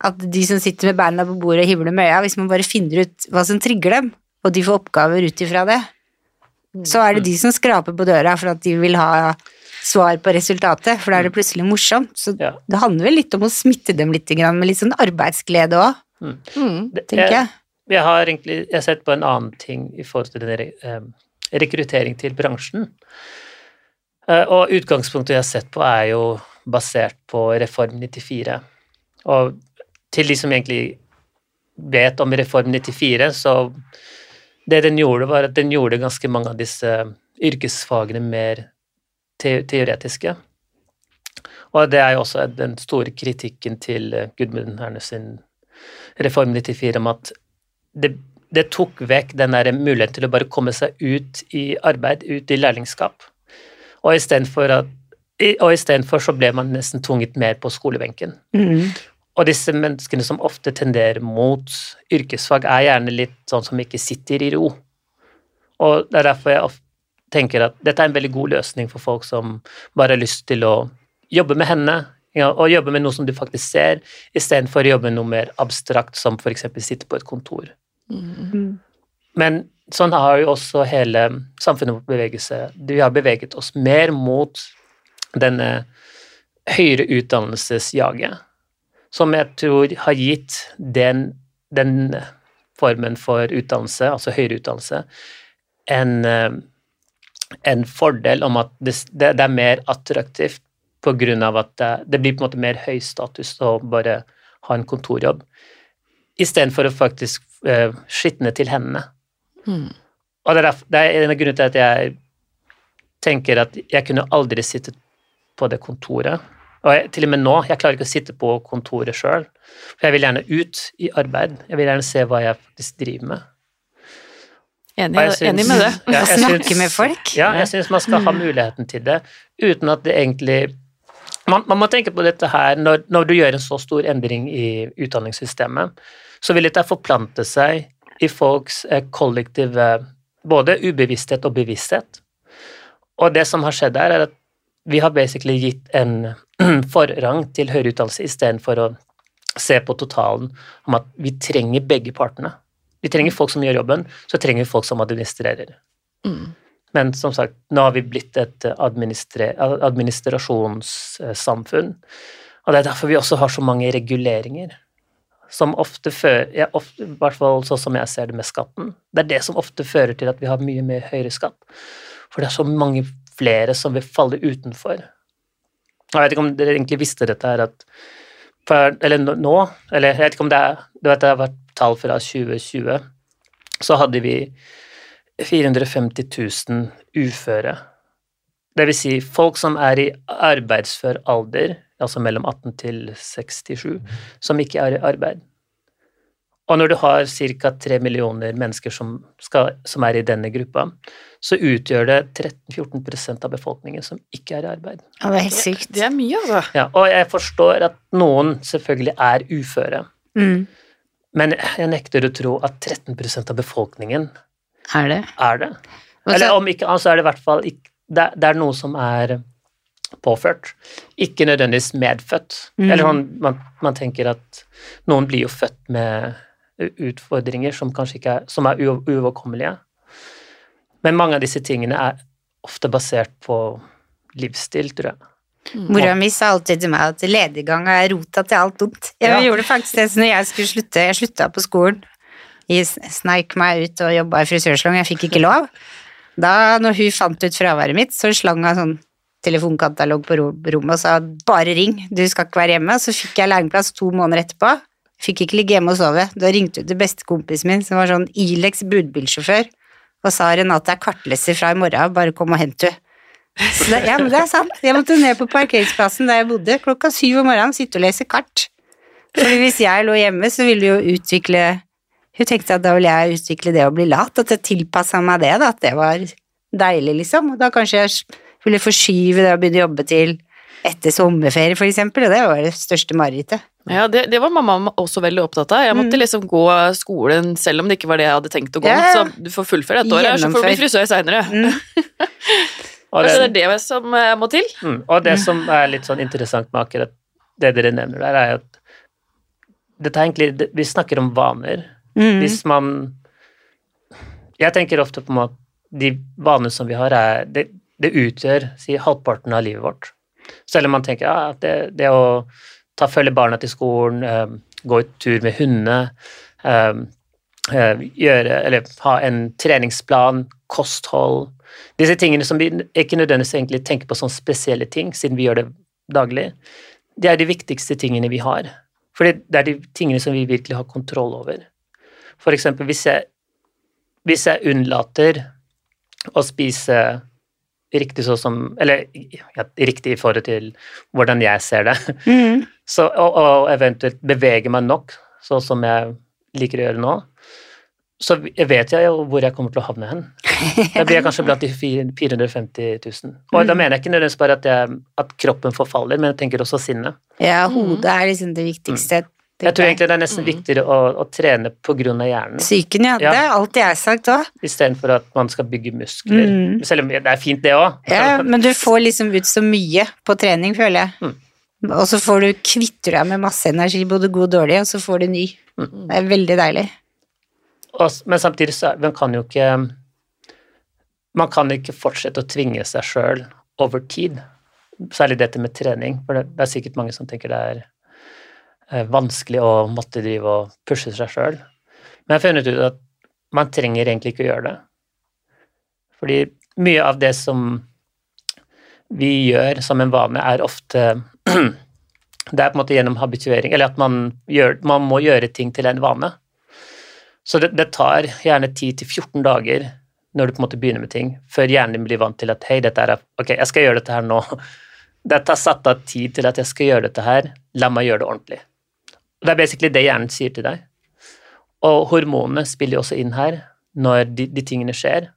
At de som sitter med beina på bordet og himler med øya, hvis man bare finner ut hva som trigger dem, og de får oppgaver ut ifra det, så er det de som skraper på døra for at de vil ha svar på resultatet, for da er det plutselig morsomt. Så ja. det handler vel litt om å smitte dem litt med litt sånn arbeidsglede òg, mm. mm, tenker jeg. Jeg har egentlig jeg har sett på en annen ting i forhold til denne eh, rekruttering til bransjen. Eh, og utgangspunktet jeg har sett på, er jo basert på Reform 94. Og til de som egentlig vet om Reform 94, så det den gjorde, var at den gjorde ganske mange av disse yrkesfagene mer te teoretiske. Og det er jo også den store kritikken til Gudmund Herne sin Reform 94 om at det, det tok vekk den der muligheten til å bare komme seg ut i arbeid, ut i lærlingskap. Og istedenfor så ble man nesten tvunget mer på skolebenken. Mm. Og disse menneskene som ofte tenderer mot yrkesfag, er gjerne litt sånn som ikke sitter i ro. Og det er derfor jeg tenker at dette er en veldig god løsning for folk som bare har lyst til å jobbe med henne, ja, og jobbe med noe som du faktisk ser, istedenfor å jobbe med noe mer abstrakt, som f.eks. sitte på et kontor. Mm. Men sånn har jo også hele samfunnet vårt beveget seg. Vi har beveget oss mer mot denne høyere utdannelsesjaget, som jeg tror har gitt den, den formen for utdannelse, altså høyere utdannelse, en, eh, en fordel om at det, det, er mer attraktivt av at det, det, blir på en måte mer høy status å bare ha en kontorjobb, istedenfor å faktisk uh, skitne til hendene. Mm. Og det er, det er en av grunnene til at jeg tenker at jeg kunne aldri sittet på det kontoret. Og jeg, til og med nå, jeg klarer ikke å sitte på kontoret sjøl, for jeg vil gjerne ut i arbeid. Jeg vil gjerne se hva jeg faktisk driver med. Enig, synes, enig med det. Ja, snakke med folk. Ja, jeg syns man skal ha muligheten til det, uten at det egentlig man, man må tenke på dette her når, når, du gjør en så stor endring i utdanningssystemet, så vil dette forplante seg i folks eh, kollektive både ubevissthet og bevissthet. Og det som har skjedd her, er at vi har basically gitt en forrang til høyere utdannelse istedenfor å se på totalen om at vi trenger begge partene. Vi trenger folk som gjør jobben, så trenger vi folk som administrerer. Mm. Men som sagt, nå har vi blitt et administrasjonssamfunn, og det er derfor vi også har så mange reguleringer. Som ofte fører ja, ofte, I hvert fall sånn som jeg ser det med skatten. Det er det som ofte fører til at vi har mye mer høyere skatt. For det er så mange flere som vil falle utenfor. Jeg vet ikke om dere egentlig visste dette her, at for, Eller nå, eller jeg vet ikke om det er Du vet det har vært tall fra 2020. Så hadde vi 450 000 uføre. Det vil si folk som er i arbeidsfør alder, altså mellom 18 til 67, som ikke er i arbeid. Og når du har ca. 3 millioner mennesker som, skal, som, er i denne gruppa, så utgjør det 13-14% av befolkningen som ikke er i arbeid. Ja, det er helt sykt. Det er mye, altså. Ja, og jeg forstår at noen selvfølgelig er uføre, mm. men jeg nekter å tro at 13% av befolkningen er det. Er det. Eller om ikke annet, så er det i hvert fall ikke, det, det er noe som er påført, ikke nødvendigvis medfødt. Mm. Eller man, man, man tenker at noen blir jo født med utfordringer som kanskje ikke er, som er uoverkommelige. Men mange av disse tingene er ofte basert på livsstil, tror jeg. Mora mi sa alltid til meg at lediggang er rota til alt dumt. Jeg Ja. gjorde faktisk det når jeg skulle slutte. Jeg slutta på skolen. Jeg sneik meg ut og jobba i frisørsalong, jeg fikk ikke lov. Da når hun fant ut fraværet mitt, så slang hun sånn telefonkatalog på rommet og sa 'bare ring, du skal ikke være hjemme'. Så fikk jeg lærlingplass to måneder etterpå. Fikk ikke ligge hjemme og sove. Da ringte hun til bestekompisen min, som var sånn Ilex budbilsjåfør, og sa 'Renate er kartleser fra i morgen, bare kom og hent henne'. Det, ja, men det er sant. Jeg måtte ned på parkeringsplassen der jeg bodde klokka syv om morgenen, sitte og lese kart. Fordi hvis jeg lå hjemme, så ville jo utvikle Hun tenkte at da ville jeg utvikle det å bli lat, at jeg tilpassa meg det, da, at det var deilig, liksom. Og da kanskje jeg ville forskyve det å begynne å jobbe til etter sommerferie, for eksempel, og det var det største marerittet. Ja, det, det var mamma også veldig opptatt av. Jeg måtte Mm. liksom gå skolen selv om det ikke var det jeg hadde tenkt å gå. Ja. Så du får fullføre et år så får du bli frisør seinere. Mm. Altså, det, er det som eh, må til. mm, og det som er litt sånn interessant med akkurat det dere nevner der, er at dette er egentlig Vi snakker om vaner. Mm. Hvis man Jeg tenker ofte på at de vanene som vi har, er Det, det utgjør si, halvparten av livet vårt. Selv om man tenker ja, det, det å ta følge barna til skolen, eh, gå ut tur med hundene, eh, eh, gjøre Eller ha en treningsplan, kosthold Disse tingene som vi ikke nødvendigvis egentlig tenker på som spesielle ting, siden vi gjør det daglig, det er de viktigste tingene vi har. For det er de tingene som vi virkelig har kontroll over. For eksempel hvis jeg, hvis jeg unnlater å spise riktig sånn som Eller ja, riktig i forhold til hvordan jeg ser det, Mm. Så, og, og eventuelt bevege meg nok, sånn som jeg liker å gjøre nå, så vet jeg jo hvor jeg kommer til å havne hen. Da blir jeg kanskje blant de 450 000. Og da mener jeg ikke nødvendigvis bare at, jeg, at kroppen forfaller, men jeg tenker også sinnet. Ja, hodet er liksom det viktigste. Jeg tror egentlig det er nesten viktigere å, å trene av hjernen, Psyken, ja. Ja. Det har alltid jeg sagt òg. istedenfor at man skal bygge muskler. Mm. Selv om det er fint, det òg. Ja, men du får liksom ut så mye på trening, føler jeg. Mm. Og så får du kvitter deg med masse energi, både god og dårlig, og så får du ny. Det er veldig deilig. Og, men samtidig så man kan jo ikke Man kan ikke fortsette å tvinge seg sjøl over tid. Særlig dette med trening, for det, det er sikkert mange som tenker det er eh, vanskelig å måtte drive og pushe seg sjøl. Men jeg har funnet ut at man trenger egentlig ikke å gjøre det. Fordi mye av det som vi gjør som en vane, er ofte Det er på en måte gjennom habituering, eller at man, gjør, man må gjøre ting til en vane. Så det, det tar gjerne 10-14 dager når du på en måte begynner med ting, før hjernen blir vant til at hei, dette er Ok, jeg skal gjøre dette her nå. Dette er satt av tid til at jeg skal gjøre dette her, la meg gjøre det ordentlig. Det er basically det hjernen sier til deg. Og hormonene spiller jo også inn her når de, de tingene skjer.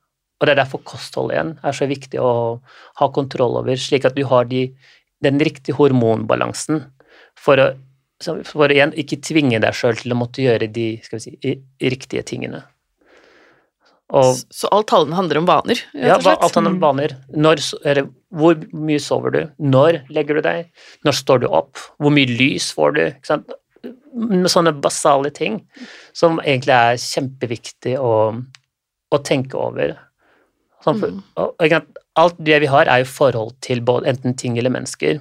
Og det er derfor kosthold igjen er så viktig å ha kontroll over, slik at du har de, den riktige hormonbalansen for å, for å igjen ikke tvinge deg sjøl til å måtte gjøre de skal vi si, riktige tingene. Og Så- Så alt tallene handler om vaner, ja, alt slett? alt annet vaner. Når, eller, hvor mye sover du? Når legger du deg? Når står du opp? Hvor mye lys får du? Ikke sant? Sånne basale ting som egentlig er kjempeviktig å, å tenke over. Sånn for, og, ikke sant, alt det vi har, er jo forhold til både, enten ting eller mennesker.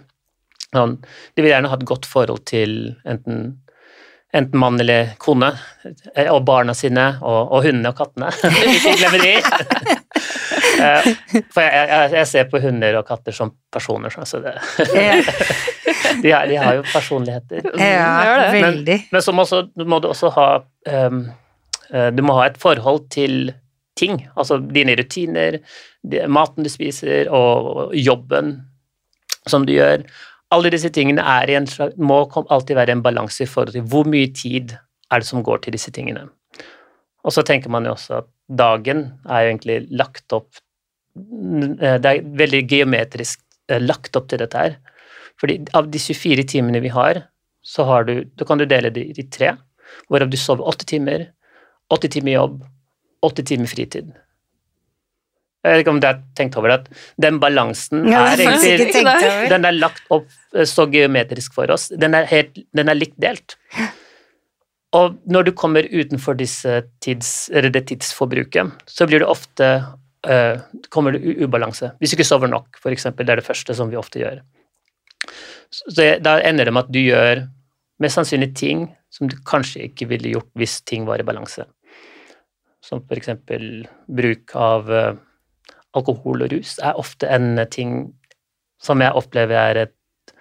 Sånn, de vil gjerne ha et godt forhold til enten enten mann eller kone, eh, og barna sine, og, og hundene og kattene. Ikke glemme de! Eh, For jeg, jeg, jeg ser på hunder og katter som personer, sånn, så det, de, har, de har jo personligheter. ja veldig. Men så må, også, må du også ha ehm, eh, Du må ha et forhold til ting, altså dine rutiner, maten du spiser, og, jobben som du gjør. Alle disse tingene en må alltid være en balanse i forhold til hvor mye tid er det som går til disse tingene. Og så tenker man jo også at dagen er jo egentlig lagt opp eh, Det er veldig geometrisk eh, lagt opp til dette her. Fordi av de 24 timene vi har, så har du, da kan du dele det i tre, hvorav du sover åtte timer, åtte timer jobb, åtte timer fritid. Jeg vet ikke om du har tenkt over det, at den balansen Ja, er egentlig. Den er lagt opp eh, så geometrisk for oss. Den er, helt, den er likt delt. Og når du kommer utenfor disse tids, eller det tidsforbruket, så blir det ofte uh, kommer det ubalanse. Hvis du ikke sover nok, eksempel. Det er det første som vi ofte gjør. Så da ender det med at du gjør mest sannsynlig ting som du kanskje ikke ville gjort hvis ting var i balanse. Som eksempel bruk av eh, alkohol og rus er ofte en ting som jeg opplever er et,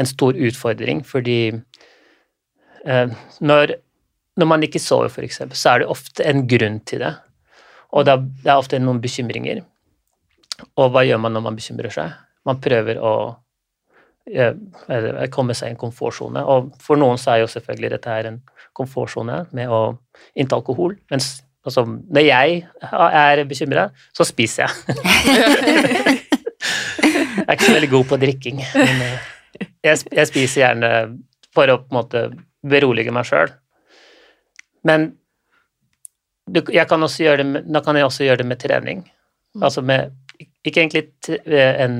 en stor utfordring, fordi eh, når, når man ikke sover, eksempel, så er det ofte en grunn til det. Og det er, det er ofte noen bekymringer. Og hva gjør man når man bekymrer seg? Man prøver å eh, komme seg i en komfortsone. Og for noen så er jo selvfølgelig dette her en komfortsone med å innta alkohol. Mens altså, når jeg er bekymra, så spiser jeg. jeg er ikke så veldig god på drikking, men eh, jeg, jeg spiser gjerne for å på en måte berolige meg sjøl. Men du, jeg kan også gjøre det med, da kan jeg også gjøre det med trening. Altså med ikke egentlig en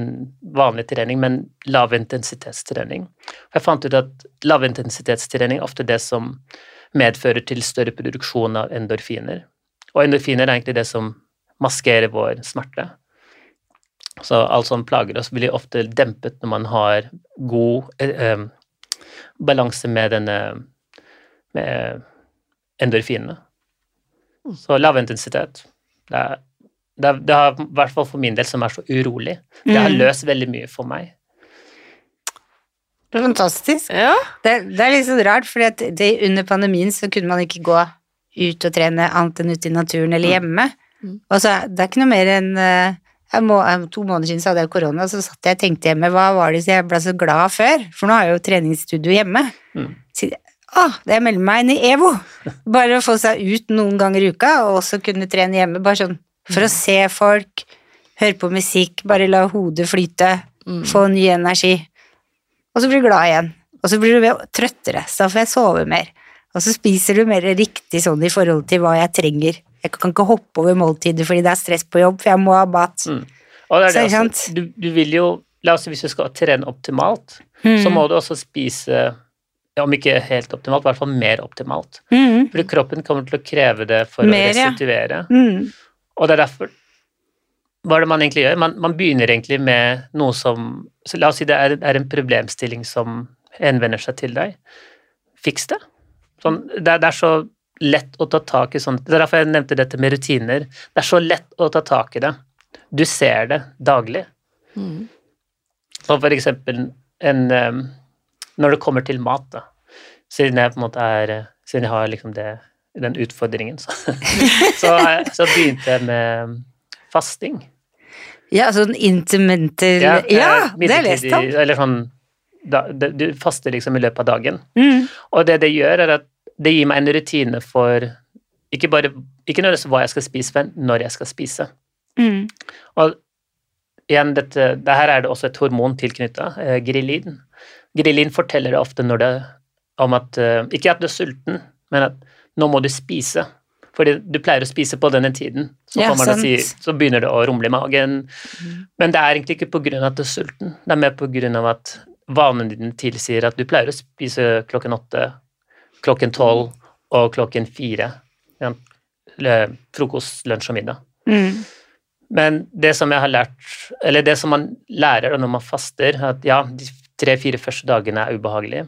vanlig trening, men lavintensitetstrening. Jeg fant ut at lavintensitetstrening er ofte det som medfører til større produksjon av endorfiner. Og endorfiner er egentlig det som maskerer vår smerte. Så alt som plager oss, blir ofte dempet når man har god eh, eh, balanse med denne med endorfinene. Så lavintensitet det, er, det, det har i hvert fall for min del, som er så urolig, det har Mm. løst veldig mye for meg. Det er fantastisk. Ja. Det, det er litt sånn rart, for under pandemien så kunne man ikke gå ut og trene annet enn ute i naturen eller hjemme. Mm. Og så det er ikke noe mer enn eh, må, eh, To måneder siden så hadde jeg korona, så satt jeg og tenkte hjemme, hva var det så jeg ble så glad før? For nå har jeg jo treningsstudio hjemme. Mm. Så, å, det jeg melder meg inn i EVO! Bare å få seg ut noen ganger i uka, og også kunne trene hjemme. Bare sånn For å se folk, høre på musikk, bare la hodet flyte, Mm. få ny energi. Og så blir du glad igjen. Og så blir du trøttere, så da får jeg sove mer. Og så spiser du mer riktig sånn i forhold til hva jeg trenger. Jeg kan ikke hoppe over måltider fordi det er stress på jobb, for jeg må ha mat. Mm. Og det er det, så, altså, du, du vil jo La oss si hvis du skal trene optimalt, Mm. så må du også spise ja, om ikke helt optimalt, i hvert fall mer optimalt. Mm. Fordi kroppen kommer til å kreve det for Mer, å ja. restituere. Mm. Og det er derfor Hva er det man egentlig gjør? Man, man begynner egentlig med noe som så La oss si det er, er en problemstilling som henvender seg til deg. Fiks det. Sånn, det, det er så lett å ta tak i sånt. Det er derfor jeg nevnte dette med rutiner. Det er så lett å ta tak i det. Du ser det daglig. Mm. Som for eksempel en Når det kommer til mat, da. Siden jeg på en måte er Siden jeg har liksom det, den utfordringen, så, så, så begynte jeg med fasting. Ja, sånn intermental Ja, ja det har jeg lest om. Eller sånn da, det, Du faster liksom i løpet av dagen. Mm. Og det det gjør, er at det gir meg en rutine for ikke bare ikke nødvendigvis hva jeg skal spise, men når jeg skal spise. Mm. Og igjen, dette, det her er det også et hormon tilknytta, eh, grillin. Grillin forteller deg ofte det, om at eh, Ikke at du er sulten, men at nå må du spise. Fordi du pleier å spise på denne tiden. Så, Ja, si, så begynner det å rumle i magen. Men det er egentlig ikke på grunn at du er sulten. Det er mer av at vanen din tilsier at du pleier å spise klokken åtte, klokken tolv og klokken fire. Ja, frokost, lunsj og middag. Mm. Men det som jeg har lært, eller det som man lærer når man faster, er at ja, de tre-fire første dagene er ubehagelige,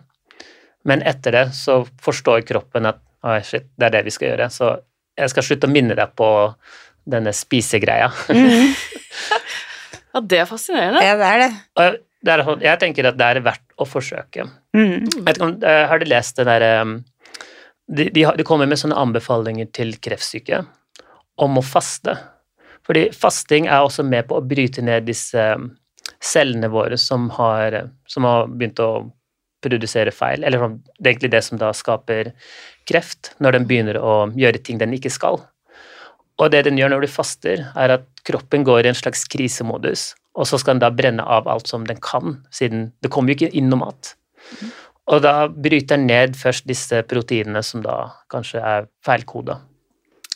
men etter det så forstår kroppen at oi, shit, det er det vi skal gjøre, så jeg skal slutte å minne deg på denne spisegreia. Mm. Ja, det er fascinerende. Ja, det er det. Og det er, sånn- jeg tenker at det er verdt å forsøke. Mm. Jeg vet ikke om eh, Har du lest det derre de, de, de kommer med sånne anbefalinger til kreftsyke om å faste. Fordi fasting er også med på å bryte ned disse um, cellene våre som har, som har begynt å produsere feil, eller sånn, det er egentlig det som da skaper kreft, når den begynner å gjøre ting den ikke skal. Og det den gjør når du faster, er at kroppen går i en slags krisemodus, og så skal den da brenne av alt som den kan, siden det kommer jo ikke inn noe mat. Og da bryter den ned først disse proteinene som da kanskje er feilkoda,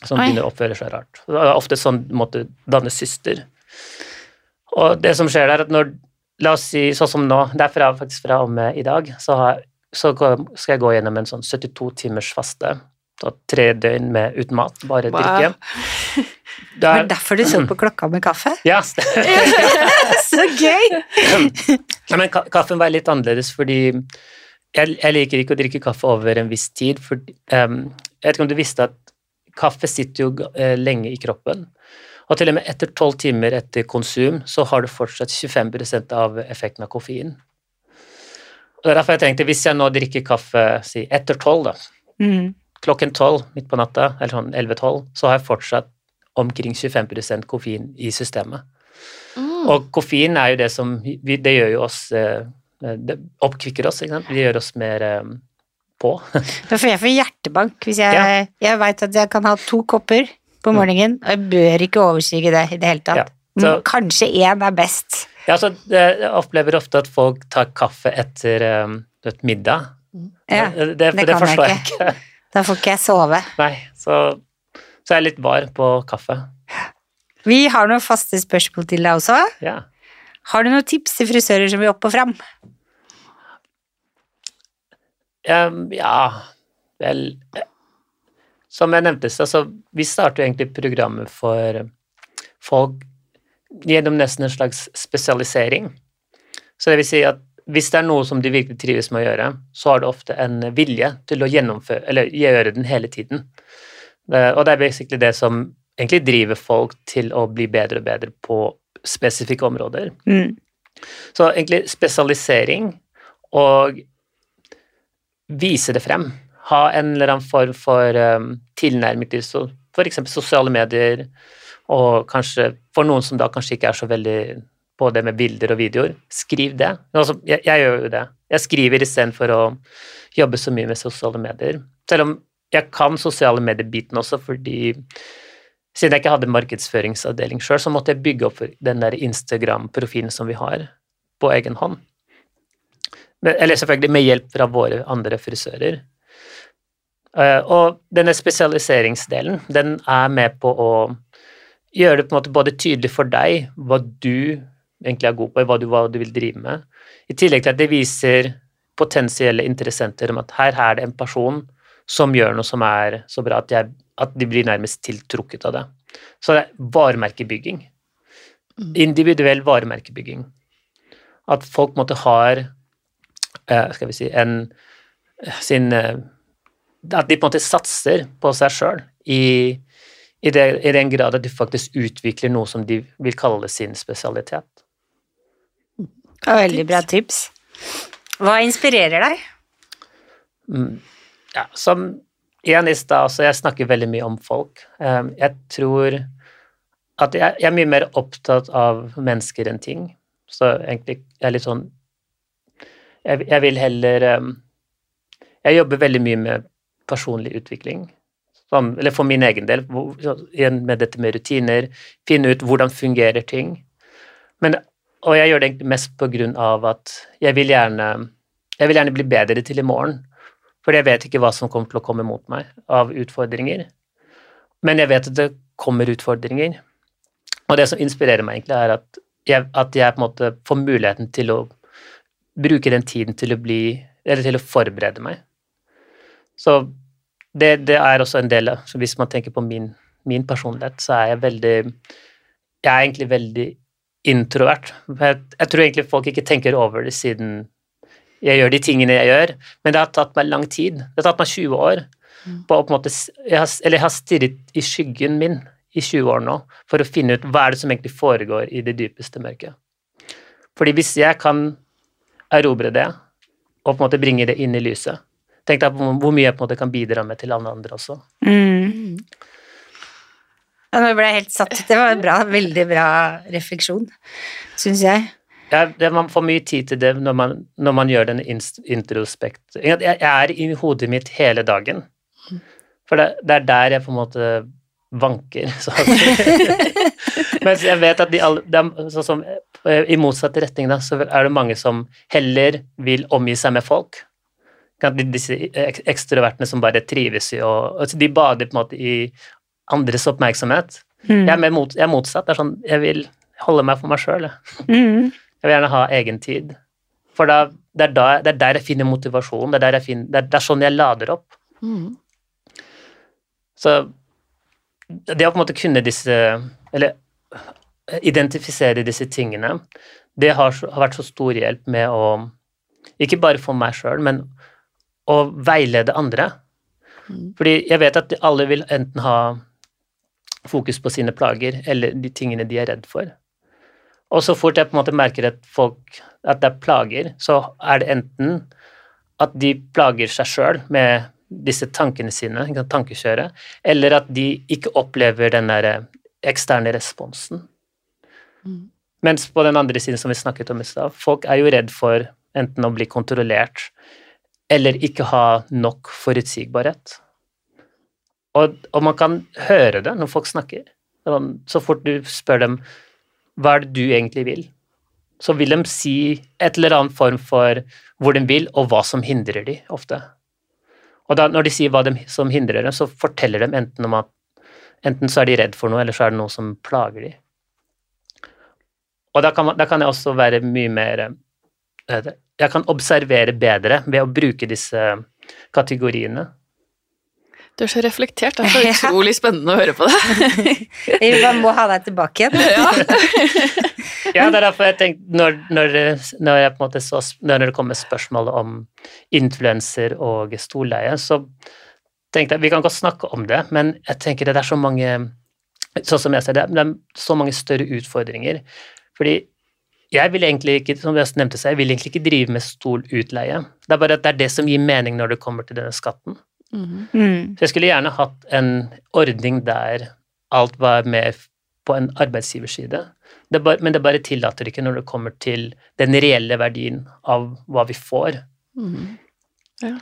som Oi. begynner å oppføre seg rart. Det er ofte sånn du danne syster. Og det som skjer der, at når La oss si sånn som nå, det er fra, faktisk fra og med i dag, så, har, så skal jeg gå gjennom en sånn 72 timers faste. Så tre døgn med uten mat, bare Wow. drikke. Det var derfor du så på klokka med kaffe? ja, Så gøy! Nei, men kaffen var litt annerledes fordi jeg, jeg liker ikke å drikke kaffe over en viss tid. For, um, jeg vet ikke om du visste at kaffe sitter jo eh, lenge i kroppen. Og til og med etter tolv timer etter konsum så har du fortsatt 25% av effekten av koffein. Og det er derfor jeg tenkte, hvis jeg nå drikker kaffe si etter tolv, da, Mm. klokken tolv midt på natta, eller sånn 11-12, så har jeg fortsatt omkring 25% koffein i systemet. Mm. Og koffein er jo det som Det gjør jo oss eh, Det oppkvikker oss, ikke sant. Det gjør oss mer eh, på. Får jeg får hjertebank hvis jeg Ja. Jeg veit at jeg kan ha to kopper på morgenen, og jeg bør ikke overstige det i det hele tatt. Ja, så- Kanskje én er best. Ja, så jeg opplever ofte at folk tar kaffe etter et vet, middag. Ja, det, det, det det kan jeg forstår jeg ikke. Da får ikke jeg sove. Nei, så, så er litt var på kaffe. Vi har noen faste spørsmål til deg også. Ja. Har du noen tips til frisører som vil opp og fram? Um, ja Vel Som jeg nevnte, så så vi starter egentlig programmet for folk gjennom nesten en slags spesialisering. Så det vil si at hvis det er noe som de virkelig trives med å gjøre, så har det ofte en vilje til å gjennomføre, eller gjøre den hele tiden. Og det er basically det som egentlig driver folk til å bli bedre og bedre på spesifikke områder. Mm. Så egentlig spesialisering og vise det frem. Ha en eller annen form for um, tilnærming til så, eksempel sosiale medier, og kanskje for noen som da kanskje ikke er så veldig på det med bilder og videoer, skriv det. Altså, jeg, jeg gjør jo det. Jeg skriver istedenfor å jobbe så mye med sosiale medier. Selv om jeg kan sosiale medier-biten også, fordi siden jeg ikke hadde markedsføringsavdeling sjøl, så måtte jeg bygge opp den der Instagram-profilen som vi har, på egen hånd. Eller selvfølgelig med hjelp fra våre andre frisører. Uh, og denne spesialiseringsdelen, den er med på å gjøre det på en måte både tydelig for deg hva du egentlig er god på, hva du, hva du vil drive med, i tillegg til at det viser potensielle interessenter om at her er det en person som gjør noe som er så bra at, jeg, at de blir nærmest tiltrukket av det. Så det er varemerkebygging. Mm. Individuell varemerkebygging. At folk måtte har eh, skal vi si en sin eh, At de på en måte satser på seg sjøl i, i, i, den grad at de faktisk utvikler noe som de vil kalle sin spesialitet. Det var veldig bra tips. Hva inspirerer deg? Mm, ja, som igjen i stad, så jeg snakker veldig mye om folk. Um, jeg tror at jeg, er mye mer opptatt av mennesker enn ting. Så egentlig jeg er litt sånn Jeg, jeg vil heller um, Jeg jobber veldig mye med personlig utvikling. Som, eller for min egen del, igjen med dette med rutiner, finne ut hvordan fungerer ting. Men og jeg gjør det egentlig mest på grunn av at jeg vil gjerne jeg vil gjerne bli bedre til i morgen. For jeg vet ikke hva som kommer til å komme mot meg av utfordringer. Men jeg vet at det kommer utfordringer. Og det som inspirerer meg, egentlig, er at jeg, at jeg på en måte får muligheten til å bruke den tiden til å bli Eller til å forberede meg. Så det, det er også en del av Så hvis man tenker på min, min personlighet, så er jeg veldig Jeg er egentlig veldig introvert. Jeg, jeg, tror egentlig folk ikke tenker over det siden jeg gjør de tingene jeg gjør, men det har tatt meg lang tid. Det har tatt meg 20 år. Mm. På, på måte, jeg har, eller jeg har stirret i skyggen min i 20 år nå for å finne ut hva er det som egentlig foregår i det dypeste mørket. Fordi hvis jeg kan erobre det, og på en måte bringe det inn i lyset Tenk deg på hvor mye jeg på en måte kan bidra med til alle andre også. Mm. Ja, nå ble jeg helt satt. Det var en bra, veldig bra refleksjon, syns jeg. Ja, det, man får mye tid til det når man, når man gjør den introspekt... Jeg, jeg, er i hodet mitt hele dagen. For det, det, er der jeg på en måte vanker. Så. Mens jeg vet at de alle sånn som, I motsatt retning da, så er det mange som heller vil omgi seg med folk. Disse ekstrovertene som bare trives i å altså De bader på en måte i andres oppmerksomhet. Mm. Jeg, er mot, jeg, er motsatt. Det er sånn, jeg vil holde meg for meg sjøl. Mm. Jeg vil gjerne ha egen tid. For da, det, er da, det, er der jeg finner motivasjon. Det er, finner, det er, det er sånn jeg lader opp. Mm. Så det å på en måte kunne disse Eller identifisere disse tingene, det har, har vært så stor hjelp med å Ikke bare for meg sjøl, men å veilede andre. Mm. Fordi jeg vet at alle vil enten ha fokus på sine plager eller de tingene de er redd for. Og så fort jeg på en måte merker at folk at det er plager, så er det enten at de plager seg sjøl med disse tankene sine, tankekjøret, eller at de ikke opplever den der eksterne responsen. Mm. Mens på den andre siden, som vi snakket om i stad, folk er jo redd for enten å bli kontrollert eller ikke ha nok forutsigbarhet. Og, og, man kan høre det når folk snakker. Sånn, så fort du spør dem hva er det du egentlig vil, så vil de si et eller annet form for hvor de vil, og hva som hindrer de, ofte. Og da, når de sier hva de, som hindrer dem, så forteller de enten om at enten så er de redd for noe, eller så er det noe som plager de. Og da kan, da kan jeg også være mye mer Jeg kan observere bedre ved å bruke disse kategoriene. Du er så reflektert. Det er så utrolig spennende å høre på deg. Vi må ha deg tilbake igjen. ja. ja, det er derfor jeg tenkte når, når, når, jeg på en måte så, når det kommer spørsmål om influenser og storleie, så tenkte jeg Vi kan godt snakke om det, men jeg tenker det er så mange Sånn som jeg ser det, det er så mange større utfordringer. Fordi jeg vil egentlig ikke som jeg nevnte seg, jeg vil egentlig ikke drive med stolutleie. Det er bare at det er det som gir mening når det kommer til denne skatten. Mm. Så jeg skulle gjerne hatt en ordning der alt var med på en arbeidsgiverside. Det bare, men det bare tillater ikke når det kommer til den reelle verdien av hva vi får. Mm. Ja.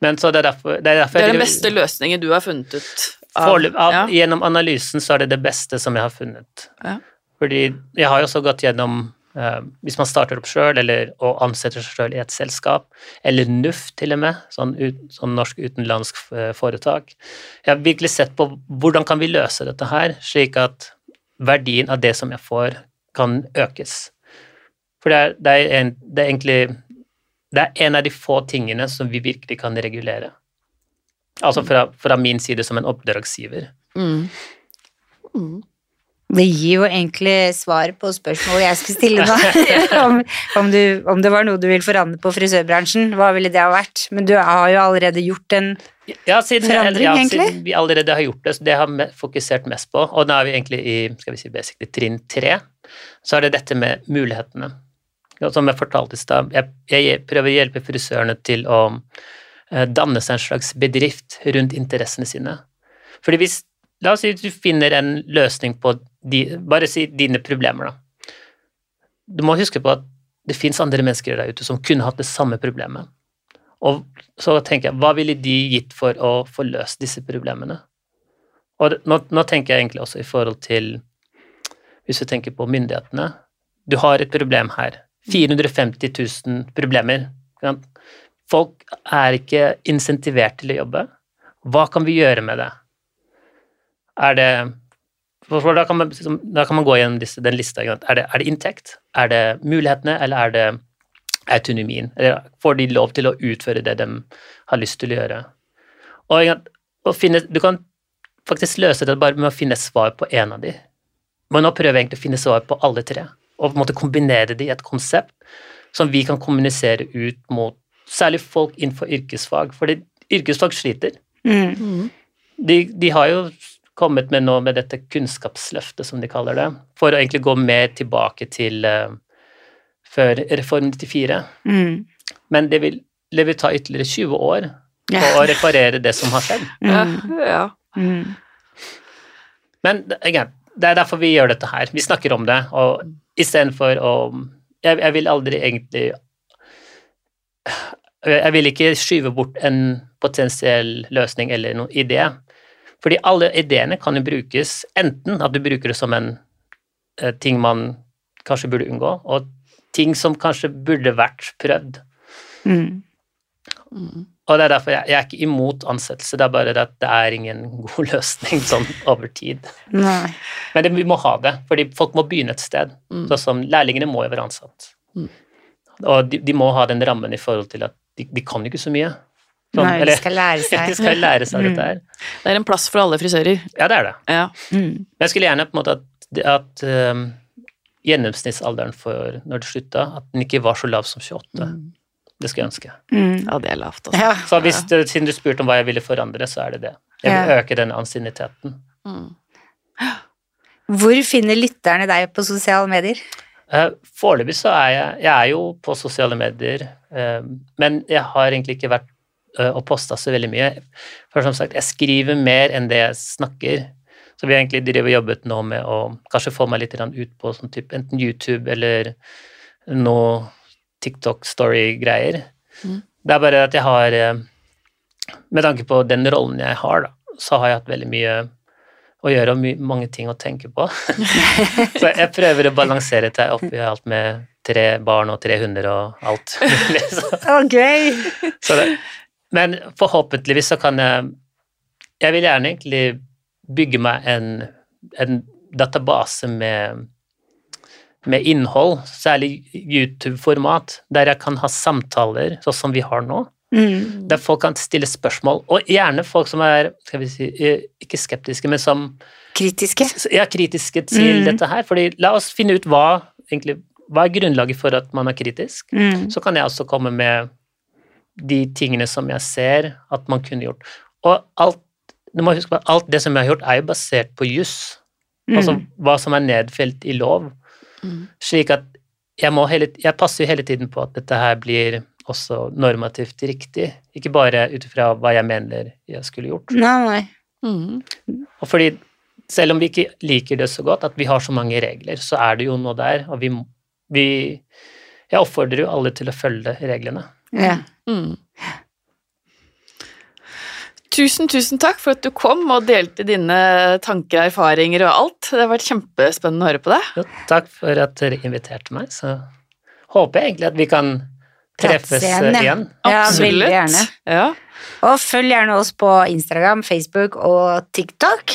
Men så det er derfor Det er, derfor det er den beste løsningen du har funnet ut av- av, ja. Gjennom analysen så er det det beste som jeg har funnet. Ja. Fordi jeg har jo også gått gjennom eh, Hvis man starter opp sjøl, eller og ansetter seg sjøl i et selskap, eller NUF til og med, sånn, ut, sånn norsk utenlandsk eh, foretak Jeg har virkelig sett på hvordan kan vi løse dette her, slik at verdien av det som jeg får, kan økes. For det er, det er, en, det er egentlig det er en av de få tingene som vi virkelig kan regulere. Altså fra, fra min side som en oppdragsgiver. Mm. Mm. Det gir jo egentlig svar på spørsmålet jeg skulle stille nå. om, om, du, om det var noe du vil forandre på frisørbransjen, hva ville det ha vært? Men du har jo allerede gjort en Ja, siden, Forandring, ja, egentlig? siden vi allerede har gjort det, så det har vi fokusert mest på. Og nå er vi egentlig i skal vi si, basically trinn tre. Så er det dette med mulighetene. Som jeg fortalte i stad, jeg, jeg prøver å hjelpe frisørene til å eh, danne seg en slags bedrift rundt interessene sine. Fordi hvis La oss si at du finner en løsning på de, bare si dine problemer, da. Du må huske på at det fins andre mennesker der ute som kunne hatt det samme problemet. Og så tenker jeg, hva ville de gitt for å få løst disse problemene? Og nå, nå tenker jeg egentlig også i forhold til Hvis du tenker på myndighetene. Du har et problem her. 450 000 problemer. Folk er ikke insentivert til å jobbe. Hva kan vi gjøre med det? Er det da kan, man, liksom- da kan man gå gjennom disse, den lista. Er det, er det inntekt? Er det mulighetene, eller er det autonomien? Eller får de lov til å utføre det de har lyst til å gjøre? Og og finne, du kan faktisk løse det bare med å finne svar på én av de. Men nå prøver jeg egentlig å finne svar på alle tre, og på en måte kombinere det i et konsept som vi kan kommunisere ut mot særlig folk innenfor yrkesfag, fordi yrkesfag sliter. mm. Mm. De, de har jo kommet med nå med dette kunnskapsløftet, som de kaller det, for å egentlig gå mer tilbake til uh, før Reform 94. Mm. Men det vil, det vil ta ytterligere 20 år Ja. på å reparere det som har skjedd. Mm. ja. Mm. Men igjen, det er derfor vi gjør dette her. Vi snakker om det, og istedenfor å jeg, jeg vil aldri egentlig Jeg vil ikke skyve bort en potensiell løsning eller noen idé. Fordi alle ideene kan jo brukes enten at du bruker det som en eh, ting man kanskje burde unngå, og ting som kanskje burde vært prøvd. Mm. Mm. Og det er derfor jeg, jeg er ikke imot ansettelse, det er bare at det er ingen god løsning sånn over tid. Nei. Men det, vi må ha det, fordi folk må begynne et sted. Mm. Sånn som lærlingene må jo være ansatt. Mm. Og de, de må ha den rammen i forhold til at de, de kan jo ikke så mye. Sånn, Nei, de skal lære de seg. skal lære seg Mm. dette her. Det er en plass for alle frisører. Ja, det er det. Ja. Mm. Jeg skulle gjerne på en måte at, at um, gjennomsnittsalderen for når det slutta, at den ikke var så lav som 28. Mm. Det skulle jeg ønske. Mm. ja, det er lavt, altså. Ja. Så hvis, ja. siden du spurte om hva jeg ville forandre, så er det det. Jeg vil Ja. øke den ansienniteten. Mm. Hvor finner lytterne deg på sosiale medier? Eh, Foreløpig så er jeg Jeg er jo på sosiale medier, eh, men jeg har egentlig ikke vært og posta så veldig mye. For som sagt, jeg skriver mer enn det jeg snakker. Så vi har egentlig drevet jobbet nå med å kanskje få meg litt ut på sånn type enten YouTube eller noe TikTok-story-greier. Mm. Det er bare at jeg har eh, Med tanke på den rollen jeg har, da, så har jeg hatt veldig mye å gjøre og my mange ting å tenke på. så jeg prøver å balansere det oppi alt med tre barn og tre hunder og alt. så, okay. så det, men forhåpentligvis så kan jeg Jeg vil gjerne egentlig bygge meg en, en database med, med innhold, særlig YouTube-format, der jeg kan ha samtaler, sånn som vi har nå. Mm. Der folk kan stille spørsmål, og gjerne folk som er skal vi si, eh, ikke skeptiske, men som Kritiske. Ja, kritiske til Mm. dette her. fordi la oss finne ut hva, egentlig, hva er grunnlaget for at man er kritisk. Mm. Så kan jeg også komme med de tingene som jeg ser at man kunne gjort. Og alt, du må huske på alt det som jeg har gjort, er jo basert på juss. Altså Mm. hva som er nedfelt i lov. Mm. Slik at jeg, må hele, jeg passer jo hele tiden på at dette her blir også normativt riktig. Ikke bare ut ifra hva jeg mener jeg skulle gjort. Nei, nei. Mm. Og fordi selv om vi ikke liker det så godt, at vi har så mange regler, så er det jo noe der, og vi, vi Jeg oppfordrer jo alle til å følge reglene. Ja. Mm. Tusen, tusen takk for at du kom og delte dine tanker, erfaringer og alt. Det har vært kjempespennende å høre på deg. Jo, takk for at dere inviterte meg. Så håper jeg egentlig at vi kan treffes igjen, ja. igjen. Ja, veldig gjerne. Ja. Og følg gjerne oss på Instagram, Facebook og TikTok.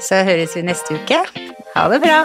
Så høres vi neste uke. Ha det bra.